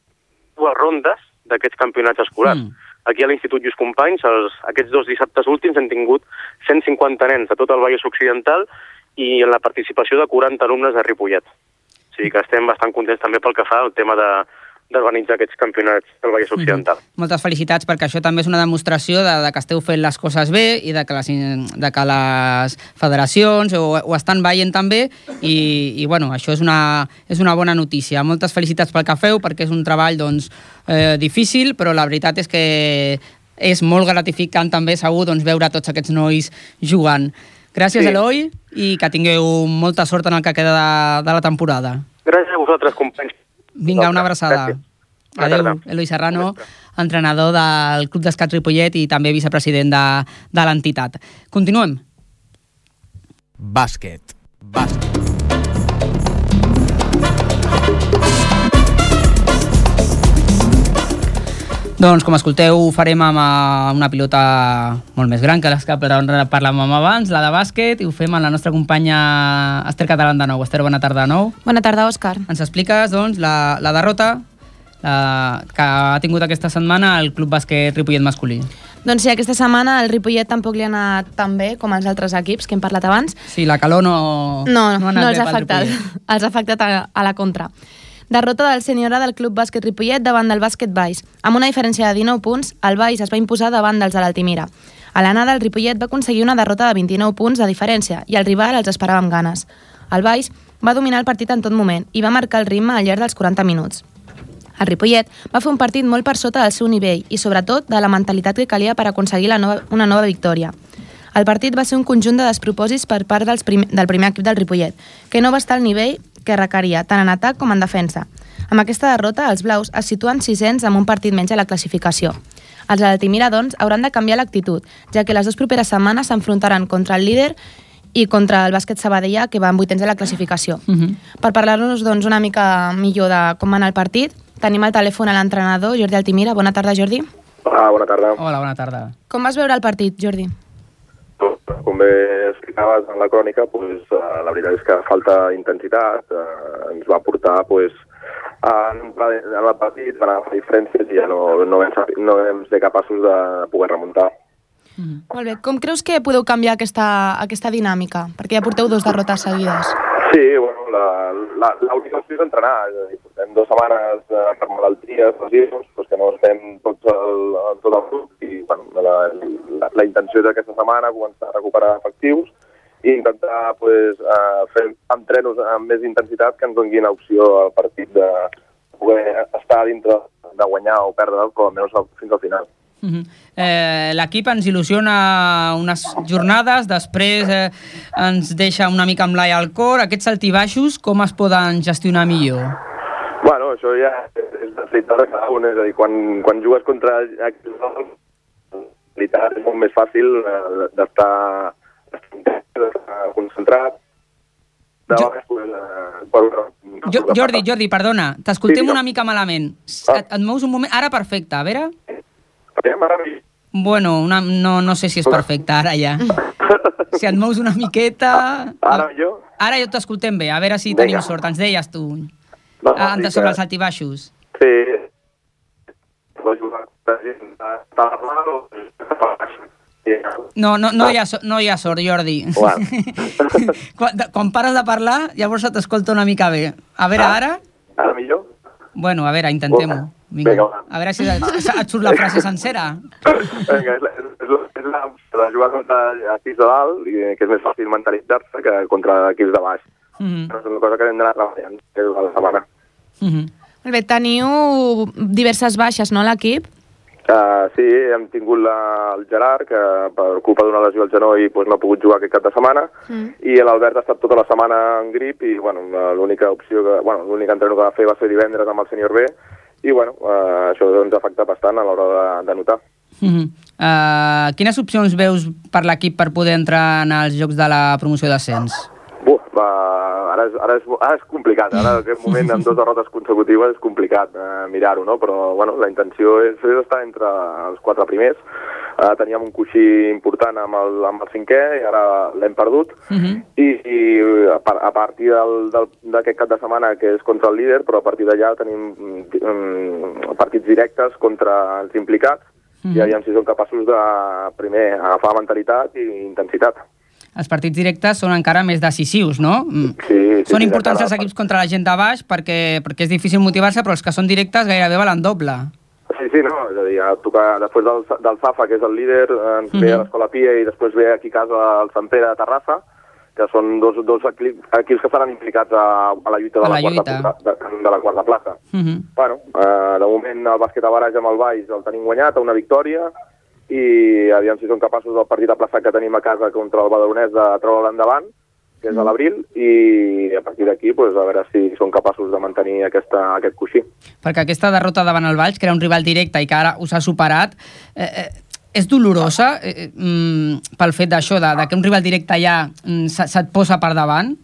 S11: dues rondes d'aquests campionats escolars.
S2: Mm.
S12: aquí a l'Institut Lluís Companys, els, aquests dos dissabtes últims hem tingut 150 nens de tot el Vallès Occidental i en la participació de 40 alumnes de Ripollet. O sigui que estem bastant contents també pel que fa al tema de d'organitzar aquests campionats del Vallès Occidental. Mm
S2: -hmm. Moltes felicitats perquè això també és una demostració de, de que esteu fent les coses bé i de que les, de que les federacions ho, ho estan veient també i, i bueno, això és una, és una bona notícia. Moltes felicitats pel que feu perquè és un treball doncs, eh, difícil però la veritat és que és molt gratificant també segur doncs, veure tots aquests nois jugant. Gràcies, sí. Eloi, i que tingueu molta sort en el que queda de, de la temporada.
S12: Gràcies a vosaltres, companys.
S2: Vinga, una abraçada.
S12: Gràcies.
S2: Adéu, Eloi Serrano, entrenador del Club d'Escat Ripollet i també vicepresident de, de l'entitat. Continuem.
S5: Bàsquet. Bàsquet.
S2: Doncs, com escolteu, ho farem amb eh, una pilota molt més gran que les que parlàvem abans, la de bàsquet, i ho fem amb la nostra companya Esther Catalán de nou. Esther, bona tarda de nou.
S4: Bona tarda, Òscar.
S2: Ens expliques, doncs, la, la derrota la, que ha tingut aquesta setmana el Club Bàsquet Ripollet masculí.
S4: Doncs sí, aquesta setmana el Ripollet tampoc li ha anat tan bé com els altres equips que hem parlat abans.
S2: Sí, la calor no...
S4: No, no, no, no els ha afectat.
S2: Ripollet.
S4: Els ha afectat a, a la contra. Derrota del seniora del Club Bàsquet Ripollet davant del Bàsquet Baix. Amb una diferència de 19 punts, el Baix es va imposar davant dels de l'Altimira. A l'anada, el Ripollet va aconseguir una derrota de 29 punts de diferència i el rival els esperava amb ganes. El Baix va dominar el partit en tot moment i va marcar el ritme al llarg dels 40 minuts. El Ripollet va fer un partit molt per sota del seu nivell i, sobretot, de la mentalitat que calia per aconseguir la nova, una nova victòria. El partit va ser un conjunt de despropòsits per part dels prim, del primer equip del Ripollet, que no va estar al nivell que requeria, tant en atac com en defensa. Amb aquesta derrota, els blaus es situen sisens amb un partit menys a la classificació. Els d'Altimira, doncs, hauran de canviar l'actitud, ja que les dues properes setmanes s'enfrontaran contra el líder i contra el bàsquet Sabadella, que va en vuitens de la classificació.
S2: Uh -huh.
S4: Per parlar-nos doncs, una mica millor de com va anar el partit, tenim al telèfon a l'entrenador, Jordi Altimira. Bona tarda, Jordi.
S12: Ah, bona tarda.
S2: Hola, bona tarda.
S4: Com vas veure el partit, Jordi?
S12: Com bé explicaves en la crònica, pues, uh, la veritat és que falta intensitat uh, ens va portar pues, a en el partit, van agafar diferències i ja no, no, vam, saber, no vam ser capaços de poder remuntar.
S4: Mm. Molt bé. Com creus que podeu canviar aquesta, aquesta dinàmica? Perquè ja porteu dos derrotes seguides.
S12: Sí, bueno, l'única opció és entrenar. És dir, portem dues setmanes eh, per malalties, lesions, doncs que no estem tots el, tot el grup i bueno, la, la, la intenció d'aquesta setmana començar a recuperar efectius i intentar pues, uh, fer entrenos amb més intensitat que ens donin opció al partit de poder estar dintre de guanyar o perdre, com almenys fins al final.
S2: Uh -huh. eh, L'equip ens il·lusiona unes jornades, després eh, ens deixa una mica amb l'ai al cor. Aquests altibaixos, com es poden gestionar millor?
S12: Bueno, això ja és la veritat de cada un, és a dir, quan, quan jugues contra realitat és molt més fàcil eh, d'estar concentrat, de
S2: Jo-
S12: vegades, eh, per,
S2: Jo, Jordi, Jordi, perdona, t'escoltem
S12: Sí,
S2: una mica malament.
S12: Ah.
S2: Et, et mous un moment... Ara perfecte, a veure... Bueno, una, no, no sé si és perfecte, ara ja. Si et mous una miqueta...
S12: Ara millor?
S2: Ara ja t'escoltem bé, a veure si
S12: Vinga.
S2: tenim sort. Ens deies tu,
S12: No,
S2: ah, de sobre els altibaixos.
S12: Sí.
S2: No, no, no, hi ha, no hi ha sort, Jordi.
S12: Bueno.
S2: quan, quan pares de parlar, llavors se t'escolta una mica bé. A veure,
S12: Ah.
S2: ara...
S12: Ara millor?
S2: Bueno, a veure, intentem-ho. Vinga.
S12: Vinga, va.
S2: A veure si et, et surt la frase sencera.
S12: Vinga, és la, és la, és la, de jugar contra equips de dalt, i, que és més fàcil mentalitzar-se que contra equips de baix.
S2: Mhm,
S12: No és una cosa que hem d'anar treballant, que és la setmana.
S2: mhm.
S4: Molt bé, teniu diverses baixes, no, a l'equip?
S12: Uh, sí, hem tingut la, el Gerard, que per culpa d'una lesió al genoll pues, no ha pogut jugar aquest cap de setmana,
S4: Mm.
S12: i l'Albert ha estat tota la setmana en grip, i bueno, l'única opció que, bueno, l'únic entreno que va fer va ser divendres amb el sènior B, i bueno, uh, això ens ha afectat bastant a l'hora de, de notar.
S2: Mhm. Uh, quines opcions veus per l'equip per poder entrar en els jocs de la promoció d'ascens?
S12: Buf, va, ara, és, ara, és, ara és complicat, ara en aquest moment amb dues derrotes consecutives és complicat eh, mirar-ho, no? però bueno, la intenció és, és estar entre els quatre primers. Eh, teníem un coixí important amb el, amb el cinquè i ara l'hem perdut.
S2: Mhm.
S12: I, i a, a partir d'aquest cap de setmana, que és contra el líder, però a partir d'allà tenim mm, partits directes contra els implicats i aviam si són capaços de, primer, agafar mentalitat i intensitat.
S2: Els partits directes són encara més decisius, no? Mm.
S12: Sí, sí,
S2: Són
S12: sí,
S2: importants
S12: encara-
S2: els equips contra la gent de baix perquè, perquè és difícil motivar-se, però els que són directes gairebé valen doble.
S12: Sí, sí, no, és a dir, a tocar, després del, del Safa, que és el líder, eh, ens ve a
S2: Mhm.
S12: l'Escola Pia i després ve aquí a casa el Sant Pere de Terrassa, que són dos, dos equi- equips que estaran implicats a, a la lluita de
S2: A
S12: la,
S2: la
S12: quarta,
S2: lluita.
S12: plaça- de, de la quarta plaça.
S2: Mhm.
S12: Bueno, eh, de moment el bàsquet a Baraix amb el Baix el tenim guanyat, a una victòria, i aviam si són capaços del partit aplaçat que tenim a casa contra el Badalonès de treure endavant, és a l'abril, i a partir d'aquí pues, a veure si són capaços de mantenir aquesta, aquest coixí.
S2: Perquè aquesta derrota davant el Valls, que era un rival directe i que ara us ha superat, eh, eh, és dolorosa eh, eh, mm, pel fet d'això, de, de que un rival directe ja mm, se- se't posa per davant?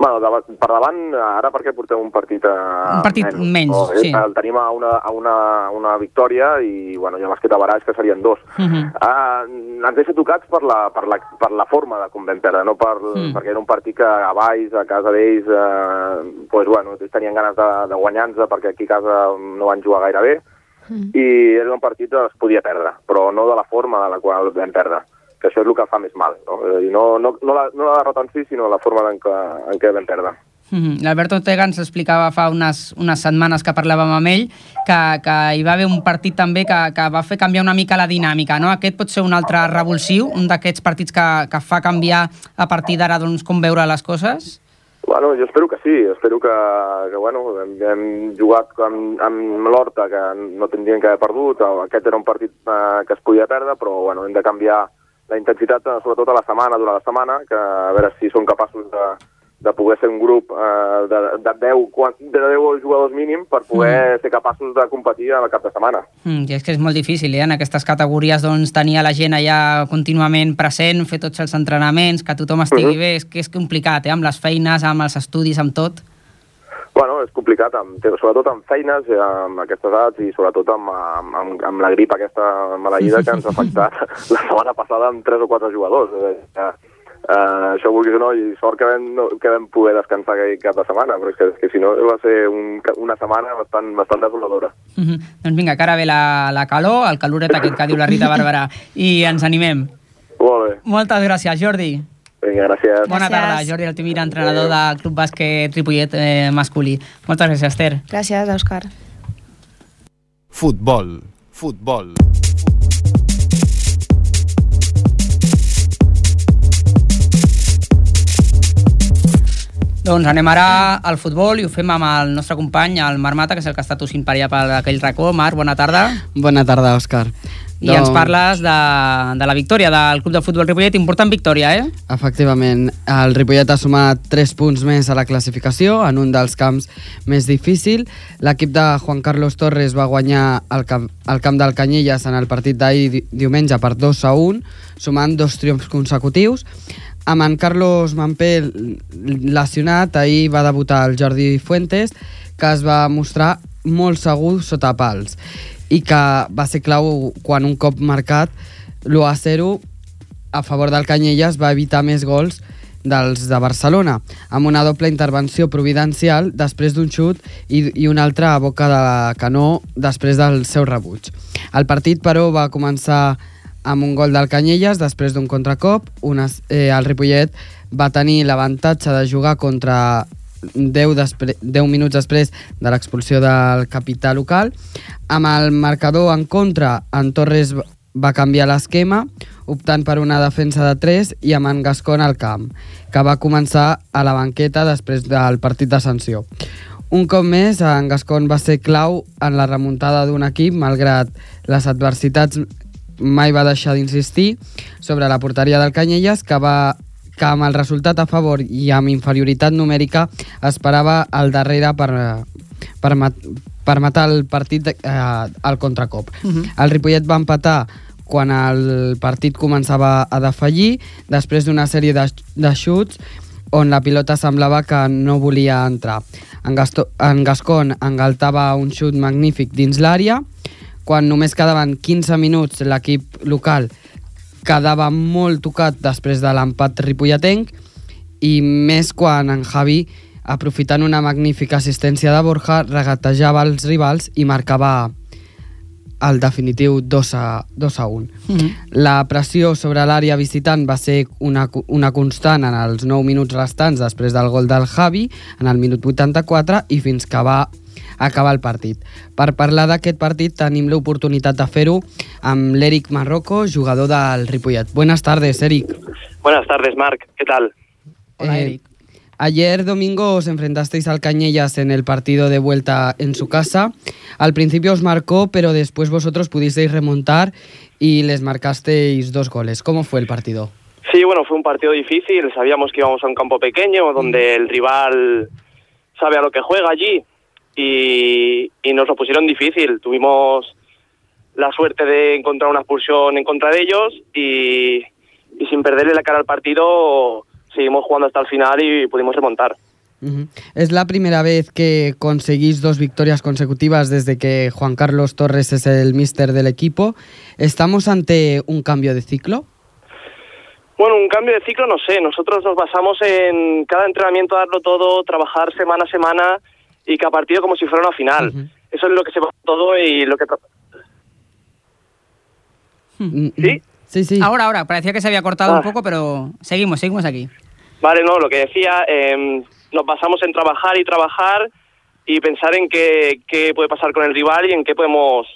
S12: Bueno, davant, per davant, ara perquè portem un partit a...
S2: Un partit menys,
S12: no?
S2: sí.
S12: El tenim a una, a una, una victòria i bueno, hi ha bàsquet a Baraix que serien dos.
S2: Mhm.
S12: Uh, ens deixa tocats per la, per la, per la forma de com vam perdre, no per,
S2: Mm.
S12: perquè era un partit que a baix, a casa d'ells, eh, pues, bueno, ells tenien ganes de, de guanyar-nos perquè aquí a casa no van jugar gaire bé i era un partit que es podia perdre, però no de la forma de la qual vam perdre que això és el que fa més mal, no? És a dir, no, no, no, la, no la derrota en si, sinó la forma en què, en què vam perdre.
S2: Mhm. L'Alberto Ortega ens explicava fa unes, unes setmanes que parlàvem amb ell que, que hi va haver un partit també que, que va fer canviar una mica la dinàmica. No? Aquest pot ser un altre revulsiu, un d'aquests partits que, que fa canviar a partir d'ara doncs, com veure les coses?
S12: Bueno, jo espero que sí, espero que, que bueno, hem, hem jugat amb, amb l'Horta, que no tindríem que haver perdut, aquest era un partit eh, que es podia perdre, però bueno, hem de canviar la intensitat, eh, sobretot a la setmana, durant la setmana, que a veure si són capaços de, de poder ser un grup eh, de, de, 10, quan- de 10 jugadors mínim per poder ser capaços de competir al cap de setmana.
S2: Mm, I és que és molt difícil, eh? en aquestes categories doncs, tenir a la gent allà contínuament present, fer tots els entrenaments, que tothom estigui
S12: Mhm.
S2: bé, és que és complicat, eh? amb les feines, amb els estudis, amb tot.
S12: Bueno, és complicat, amb, sobretot amb feines, eh, amb aquestes edats i sobretot amb, amb, amb, amb la grip aquesta maleïda que ens ha afectat la setmana passada amb tres o quatre jugadors. Eh, eh, això vulguis o no, i sort que vam, no, que vam poder descansar cap de setmana, però és que, és que si no va ser un, una setmana bastant, bastant desoladora.
S2: Mhm. Doncs vinga, que ara ve la, la calor, el caloret aquest que diu la Rita Barberà, i ens animem.
S12: Molt bé,
S2: Moltes gràcies, Jordi.
S12: Vinga, gràcies.
S2: Bona tarda, Jordi Altimira, entrenador del Club Bàsquet Ripollet eh, masculí. Moltes gràcies, Esther.
S4: Gràcies, Òscar.
S5: Futbol. Futbol.
S2: Doncs anem ara al futbol i ho fem amb el nostre company, el Marc Mata, que és el que està tossint per allà per aquell racó. Marc, bona tarda.
S3: Bona tarda, Òscar.
S2: I ens parles de, de la victòria del Club de Futbol Ripollet. Important victòria, eh?
S3: Efectivament, el Ripollet ha sumat 3 punts més a la classificació en un dels camps més difícil. L'equip de Juan Carlos Torres va guanyar el camp, el camp del Canyelles en el partit d'ahir di- diumenge per 2 a 1, sumant dos triomfs consecutius. Amb en Carlos Mampel lesionat, ahir va debutar el Jordi Fuentes, que es va mostrar molt segur sota pals i que va ser clau quan un cop marcat l'1 a 0 a favor del Canyelles va evitar més gols dels de Barcelona, amb una doble intervenció providencial després d'un xut i, i una altra a boca de canó després del seu rebuig. El partit, però, va començar amb un gol del Canyelles després d'un contracop. Unes, eh, el Ripollet va tenir l'avantatge de jugar contra 10, despre 10 minuts després de l'expulsió del capità local. Amb el marcador en contra, en Torres va canviar l'esquema, optant per una defensa de 3 i amb en Gascon al camp, que va començar a la banqueta després del partit de sanció. Un cop més, en Gascon va ser clau en la remuntada d'un equip, malgrat les adversitats mai va deixar d'insistir sobre la porteria del Canyelles, que va que amb el resultat a favor i amb inferioritat numèrica esperava al darrere per, per, mat, per matar el partit eh, al contracop.
S2: Mhm.
S3: El Ripollet va empatar quan el partit començava a defallir, després d'una sèrie de, de xuts on la pilota semblava que no volia entrar. En, Gasto, en Gascon engaltava un xut magnífic dins l'àrea, quan només quedaven 15 minuts l'equip local quedava molt tocat després de l'empat ripolletenc i més quan en Javi, aprofitant una magnífica assistència de Borja, regatejava els rivals i marcava el definitiu 2 a, 2 a 1.
S2: Mm -hmm.
S3: La pressió sobre l'àrea visitant va ser una, una constant en els 9 minuts restants després del gol del Javi, en el minut 84, i fins que va acabar el partit. Per parlar d'aquest partit tenim l'oportunitat de fer-ho amb l'Eric Marroco, jugador del Ripollet. Buenas tardes, Eric.
S11: Buenas tardes, Marc. ¿Qué tal?
S2: Hola, eh, Eric.
S3: Ayer domingo os enfrentasteis al Cañellas en el partido de vuelta en su casa. Al principio os marcó, pero después vosotros pudisteis remontar y les marcasteis dos goles. ¿Cómo fue el partido?
S11: Sí, bueno, fue un partido difícil. Sabíamos que íbamos a un campo pequeño donde el rival sabe a lo que juega allí y, y nos lo pusieron difícil. Tuvimos la suerte de encontrar una expulsión en contra de ellos y, y sin perderle la cara al partido seguimos jugando hasta el final y pudimos remontar.
S3: Uh -huh. Es la primera vez que conseguís dos victorias consecutivas desde que Juan Carlos Torres es el míster del equipo. ¿Estamos ante un cambio de ciclo?
S11: Bueno, un cambio de ciclo no sé. Nosotros nos basamos en cada entrenamiento darlo todo, trabajar semana a semana y cada partido como si fuera una final. Uh -huh. Eso es lo que se basa todo y lo que...
S3: ¿Sí? Sí, sí.
S2: Ahora, ahora, parecía que se había cortado
S11: Ah.
S2: un poco, pero seguimos, seguimos aquí.
S11: Vale, no, lo que decía, eh, nos basamos en trabajar y trabajar y pensar en qué, qué puede pasar con el rival y en qué podemos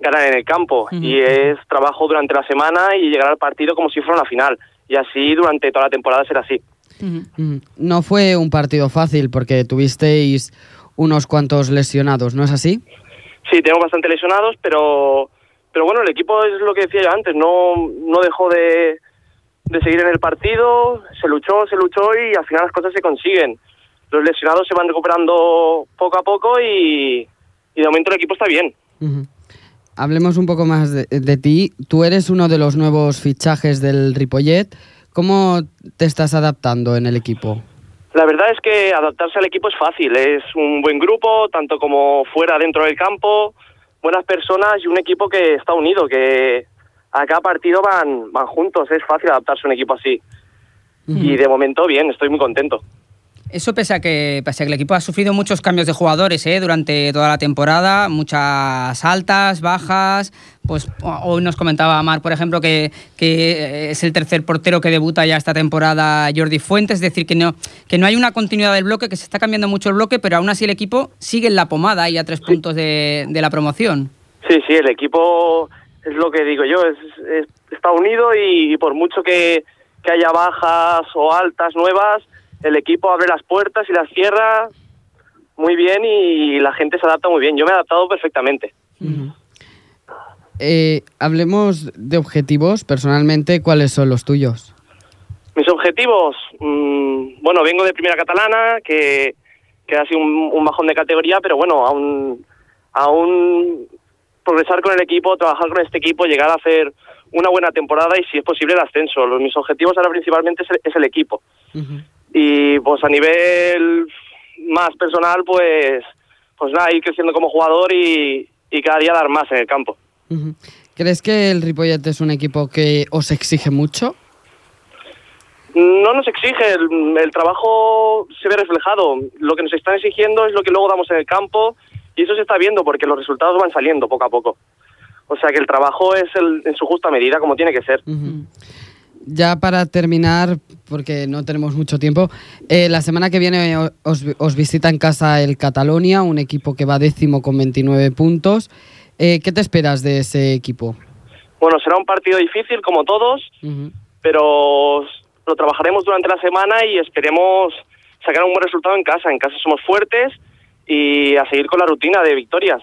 S11: ganar en el campo. Y es trabajo durante la semana y llegar al partido como si fuera una final. Y así durante toda la temporada será así.
S3: Mm, No fue un partido fácil porque tuvisteis unos cuantos lesionados, ¿no es así?
S11: Sí, tenemos bastante lesionados, pero, pero bueno, el equipo es lo que decía yo antes, no, no dejó de, de seguir en el partido, se luchó, se luchó y al final las cosas se consiguen. Los lesionados se van recuperando poco a poco y, y de momento el equipo está bien.
S3: Ujú. Hablemos un poco más de, de ti. Tú eres uno de los nuevos fichajes del Ripollet. ¿Cómo te estás adaptando en el equipo?
S11: La verdad es que adaptarse al equipo es fácil, es un buen grupo, tanto como fuera, dentro del campo, buenas personas y un equipo que está unido, que a cada partido van, van juntos, es fácil adaptarse a un equipo así. Y de momento bien, estoy muy contento.
S2: Eso pese a que, pese a que el equipo ha sufrido muchos cambios de jugadores ¿eh? durante toda la temporada, muchas altas, bajas. Pues hoy nos comentaba Mar, por ejemplo, que, que es el tercer portero que debuta ya esta temporada Jordi Fuentes, es decir, que no, que no hay una continuidad del bloque, que se está cambiando mucho el bloque, pero aún así el equipo sigue en la pomada y a tres puntos de, de la promoción.
S11: Sí, sí, el equipo es lo que digo yo, es, es- está unido y, por mucho que, que haya bajas o altas nuevas, el equipo abre las puertas y las cierra muy bien y la gente se adapta muy bien. Yo me he adaptado perfectamente.
S3: Eh, hablemos de objetivos. Personalmente, ¿cuáles son los tuyos?
S11: Mis objetivos, mm, bueno, vengo de primera catalana, que, que ha sido un, un bajón de categoría, pero bueno, aún, aún progresar con el equipo, trabajar con este equipo, llegar a hacer una buena temporada y si es posible el ascenso. Los, mis objetivos ahora principalmente es el, es el equipo. Y pues a nivel más personal, pues, pues nada, ir creciendo como jugador y, y cada día dar más en el campo.
S3: ¿Crees que el Ripollet es un equipo que os exige mucho?
S11: No nos exige, el, el trabajo se ve reflejado. Lo que nos están exigiendo es lo que luego damos en el campo y eso se está viendo porque los resultados van saliendo poco a poco. O sea que el trabajo es el- en su justa medida, como tiene que ser.
S3: Ya para terminar, porque no tenemos mucho tiempo, eh, la semana que viene os, os visita en casa el Catalonia, un equipo que va décimo con 29 puntos. Eh, ¿Qué te esperas de ese equipo?
S11: Bueno, será un partido difícil como todos, pero lo trabajaremos durante la semana y esperemos sacar un buen resultado en casa. En casa somos fuertes y a seguir con la rutina de victorias.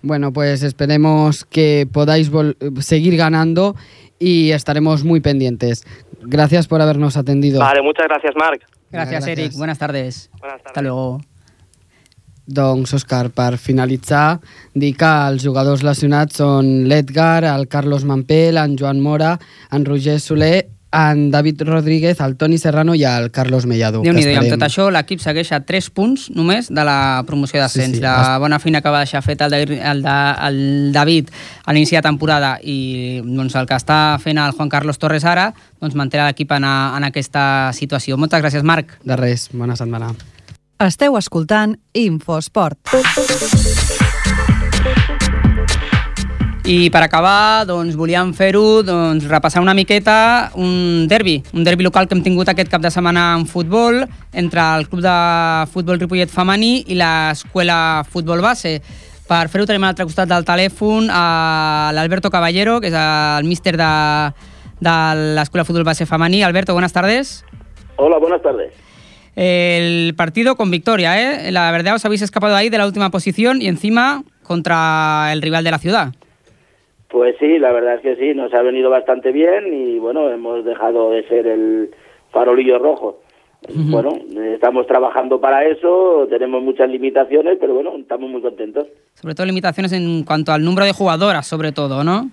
S3: Bueno, pues esperemos que podáis vol- seguir ganando y estaremos muy pendientes. Gracias por habernos atendido.
S11: Vale, muchas gracias, Marc.
S2: Gracias,
S3: Gracias.
S2: Eric. Buenas tardes. Hasta luego.
S3: Doncs, Òscar, per finalitzar, dir que els jugadors lesionats són l'Edgar, el Carlos Mampel, en Joan Mora, en Roger Soler, en David Rodríguez, el Toni Serrano i el Carlos Mellado.
S2: déu nhi amb tot això l'equip segueix a 3 punts només de la promoció d'ascens.
S3: Sí, sí.
S2: La bona feina que va deixar feta el, David- el, de, el David a l'inici de temporada i doncs, el que està fent el Juan Carlos Torres ara doncs, manté l'equip en, en aquesta situació. Moltes gràcies, Marc.
S3: De res, bona setmana.
S1: Esteu escoltant Infosport.
S2: I per acabar, doncs, volíem fer-ho, doncs, repassar una miqueta un derbi, un derbi local que hem tingut aquest cap de setmana en futbol entre el Club de Futbol Ripollet Femení i l'Escola Futbol Base. Per fer-ho tenim a l'altre costat del telèfon a l'Alberto Caballero, que és el míster de, de l'Escola Futbol Base Femení. Alberto, buenas tardes.
S13: Hola, buenas tardes.
S2: El partido con victoria, ¿eh? La verdad os habéis escapado ahí de la última posición y encima contra el rival de la ciudad.
S13: Pues sí, la verdad es que sí, nos ha venido bastante bien y bueno, hemos dejado de ser el farolillo rojo. Bueno, estamos trabajando para eso, tenemos muchas limitaciones, pero bueno, estamos muy contentos.
S2: Sobre todo limitaciones en cuanto al número de jugadoras, sobre todo, ¿no?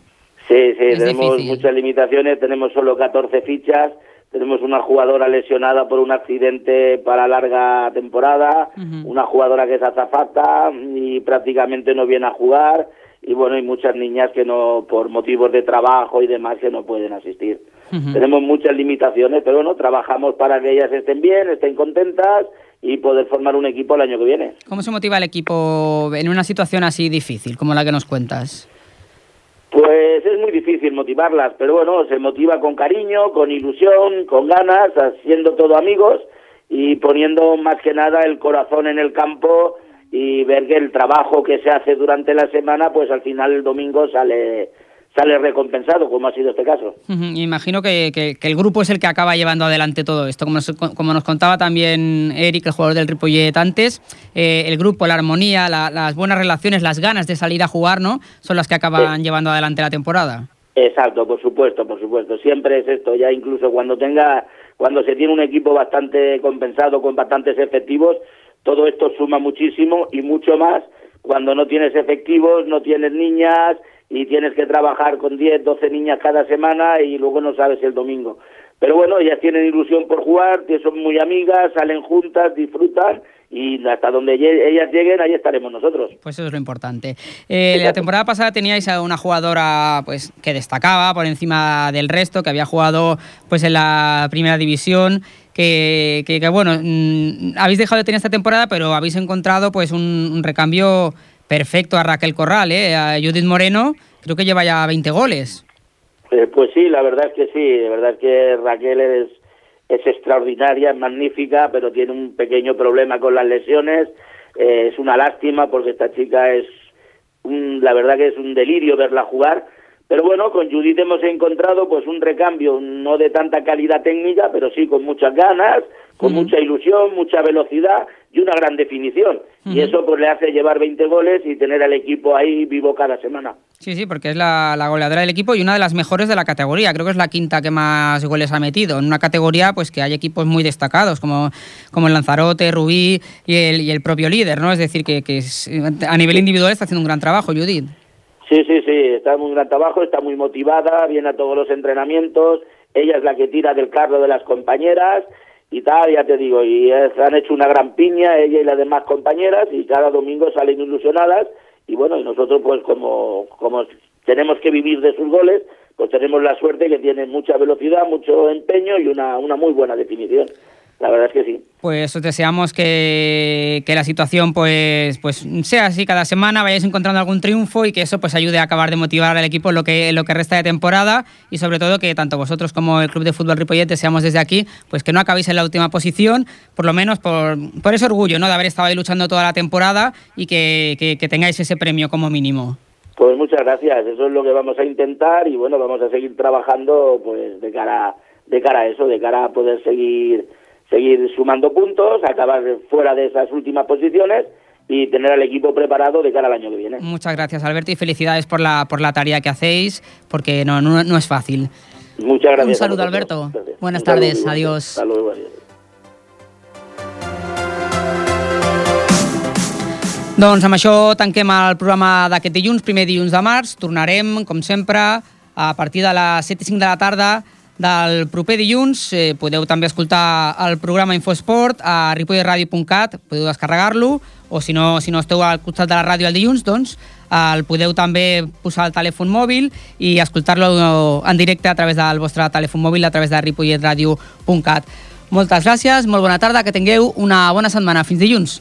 S13: Sí, sí,
S2: Es
S13: tenemos
S2: difícil.
S13: muchas limitaciones, tenemos solo 14 fichas, tenemos una jugadora lesionada por un accidente para larga temporada, una jugadora que es azafata y prácticamente no viene a jugar y bueno, hay muchas niñas que no, por motivos de trabajo y demás, que no pueden asistir. Tenemos muchas limitaciones, pero bueno, trabajamos para que ellas estén bien, estén contentas y poder formar un equipo el año que viene.
S2: ¿Cómo se motiva el equipo en una situación así difícil como la que nos cuentas?
S13: Pues es muy difícil motivarlas, pero bueno, se motiva con cariño, con ilusión, con ganas, haciendo todo amigos y poniendo más que nada el corazón en el campo y ver que el trabajo que se hace durante la semana, pues al final el domingo sale sale recompensado, como ha sido este caso.
S2: Ujú, Imagino que, que- que el grupo es el que acaba llevando adelante todo esto. Como nos, como nos contaba también Eric, el jugador del Ripollet antes, eh, el grupo, la armonía, la- las buenas relaciones, las ganas de salir a jugar, ¿no? Son las que acaban llevando adelante la temporada.
S13: Exacto, por supuesto, por supuesto. Siempre es esto, ya incluso cuando tenga, cuando se tiene un equipo bastante compensado con bastantes efectivos, todo esto suma muchísimo y mucho más cuando no tienes efectivos, no tienes niñas y tienes que trabajar con 10, 12 niñas cada semana y luego no sabes el domingo. Pero bueno, ellas tienen ilusión por jugar, son muy amigas, salen juntas, disfrutan y hasta donde ellas lleguen, ahí estaremos nosotros.
S2: Pues eso es lo importante. Eh, la temporada pasada teníais a una jugadora pues que destacaba por encima del resto, que había jugado pues en la primera división, que, que- que, bueno, mm, habéis dejado de tener esta temporada, pero habéis encontrado pues un, un recambio perfecto a Raquel Corral, ¿eh? a Judith Moreno, creo que lleva ya 20 goles.
S13: Eh, pues sí, la verdad es que sí, de verdad es que Raquel es, es extraordinaria, es magnífica, pero tiene un pequeño problema con las lesiones. Eh, es una lástima porque esta chica es, un- la verdad que es un delirio verla jugar. Pero bueno, con Judith hemos encontrado pues un recambio no de tanta calidad técnica, pero sí con muchas ganas, con mucha ilusión, mucha velocidad y una gran definición. Y eso pues le hace llevar 20 goles y tener al equipo ahí vivo cada semana.
S2: Sí, sí, porque es la, la goleadora del equipo y una de las mejores de la categoría. Creo que es la quinta que más goles ha metido. En una categoría pues que hay equipos muy destacados, como, como el Lanzarote, Rubí y el, y el propio líder, ¿no? Es decir, que, que es- a nivel individual está haciendo un gran trabajo, Judith.
S13: Sí, sí, sí, está en un gran trabajo, está muy motivada, viene a todos los entrenamientos, ella es la que tira del carro de las compañeras y tal, ya te digo, y han hecho una gran piña, ella y las demás compañeras, y cada domingo salen ilusionadas, y bueno, y nosotros pues como, como tenemos que vivir de sus goles, pues tenemos la suerte que tienen mucha velocidad, mucho empeño y una, una muy buena definición. La verdad es que sí.
S2: Pues os deseamos que, que la situación pues, pues sea así cada semana, vayáis encontrando algún triunfo y que eso pues ayude a acabar de motivar al equipo en lo que, en lo que resta de temporada y sobre todo que tanto vosotros como el Club de Fútbol Ripollet deseamos desde aquí pues que no acabéis en la última posición, por lo menos por, por ese orgullo ¿no? de haber estado ahí luchando toda la temporada y que, que- que tengáis ese premio como mínimo.
S13: Pues muchas gracias, eso es lo que vamos a intentar y bueno, vamos a seguir trabajando pues de cara de cara a eso, de cara a poder seguir seguir sumando puntos, acabar fuera de esas últimas posiciones y tener al equipo preparado de cara al año que viene.
S2: Muchas gracias Alberto y felicidades por la, por la tarea que hacéis porque no, no, no es fácil.
S13: Muchas gracias.
S2: Un saludo. Alberto.
S13: Gracias.
S2: Buenas
S13: Un saludo,
S2: tardes,
S13: igualmente.
S2: adiós.
S13: Luego, adiós.
S2: Doncs amb això tanquem el programa d'aquest dilluns, primer dilluns de març. Tornarem, com sempre, a partir de les 7 i 5 de la tarda del proper dilluns. Eh, podeu també escoltar el programa Infosport a ripollerradio.cat, podeu descarregar-lo, o si no, si no esteu al costat de la ràdio el dilluns, doncs el podeu també posar al telèfon mòbil i escoltar-lo en directe a través del vostre telèfon mòbil a través de ripolletradio.cat. Moltes gràcies, molt bona tarda, que tingueu una bona setmana. Fins dilluns.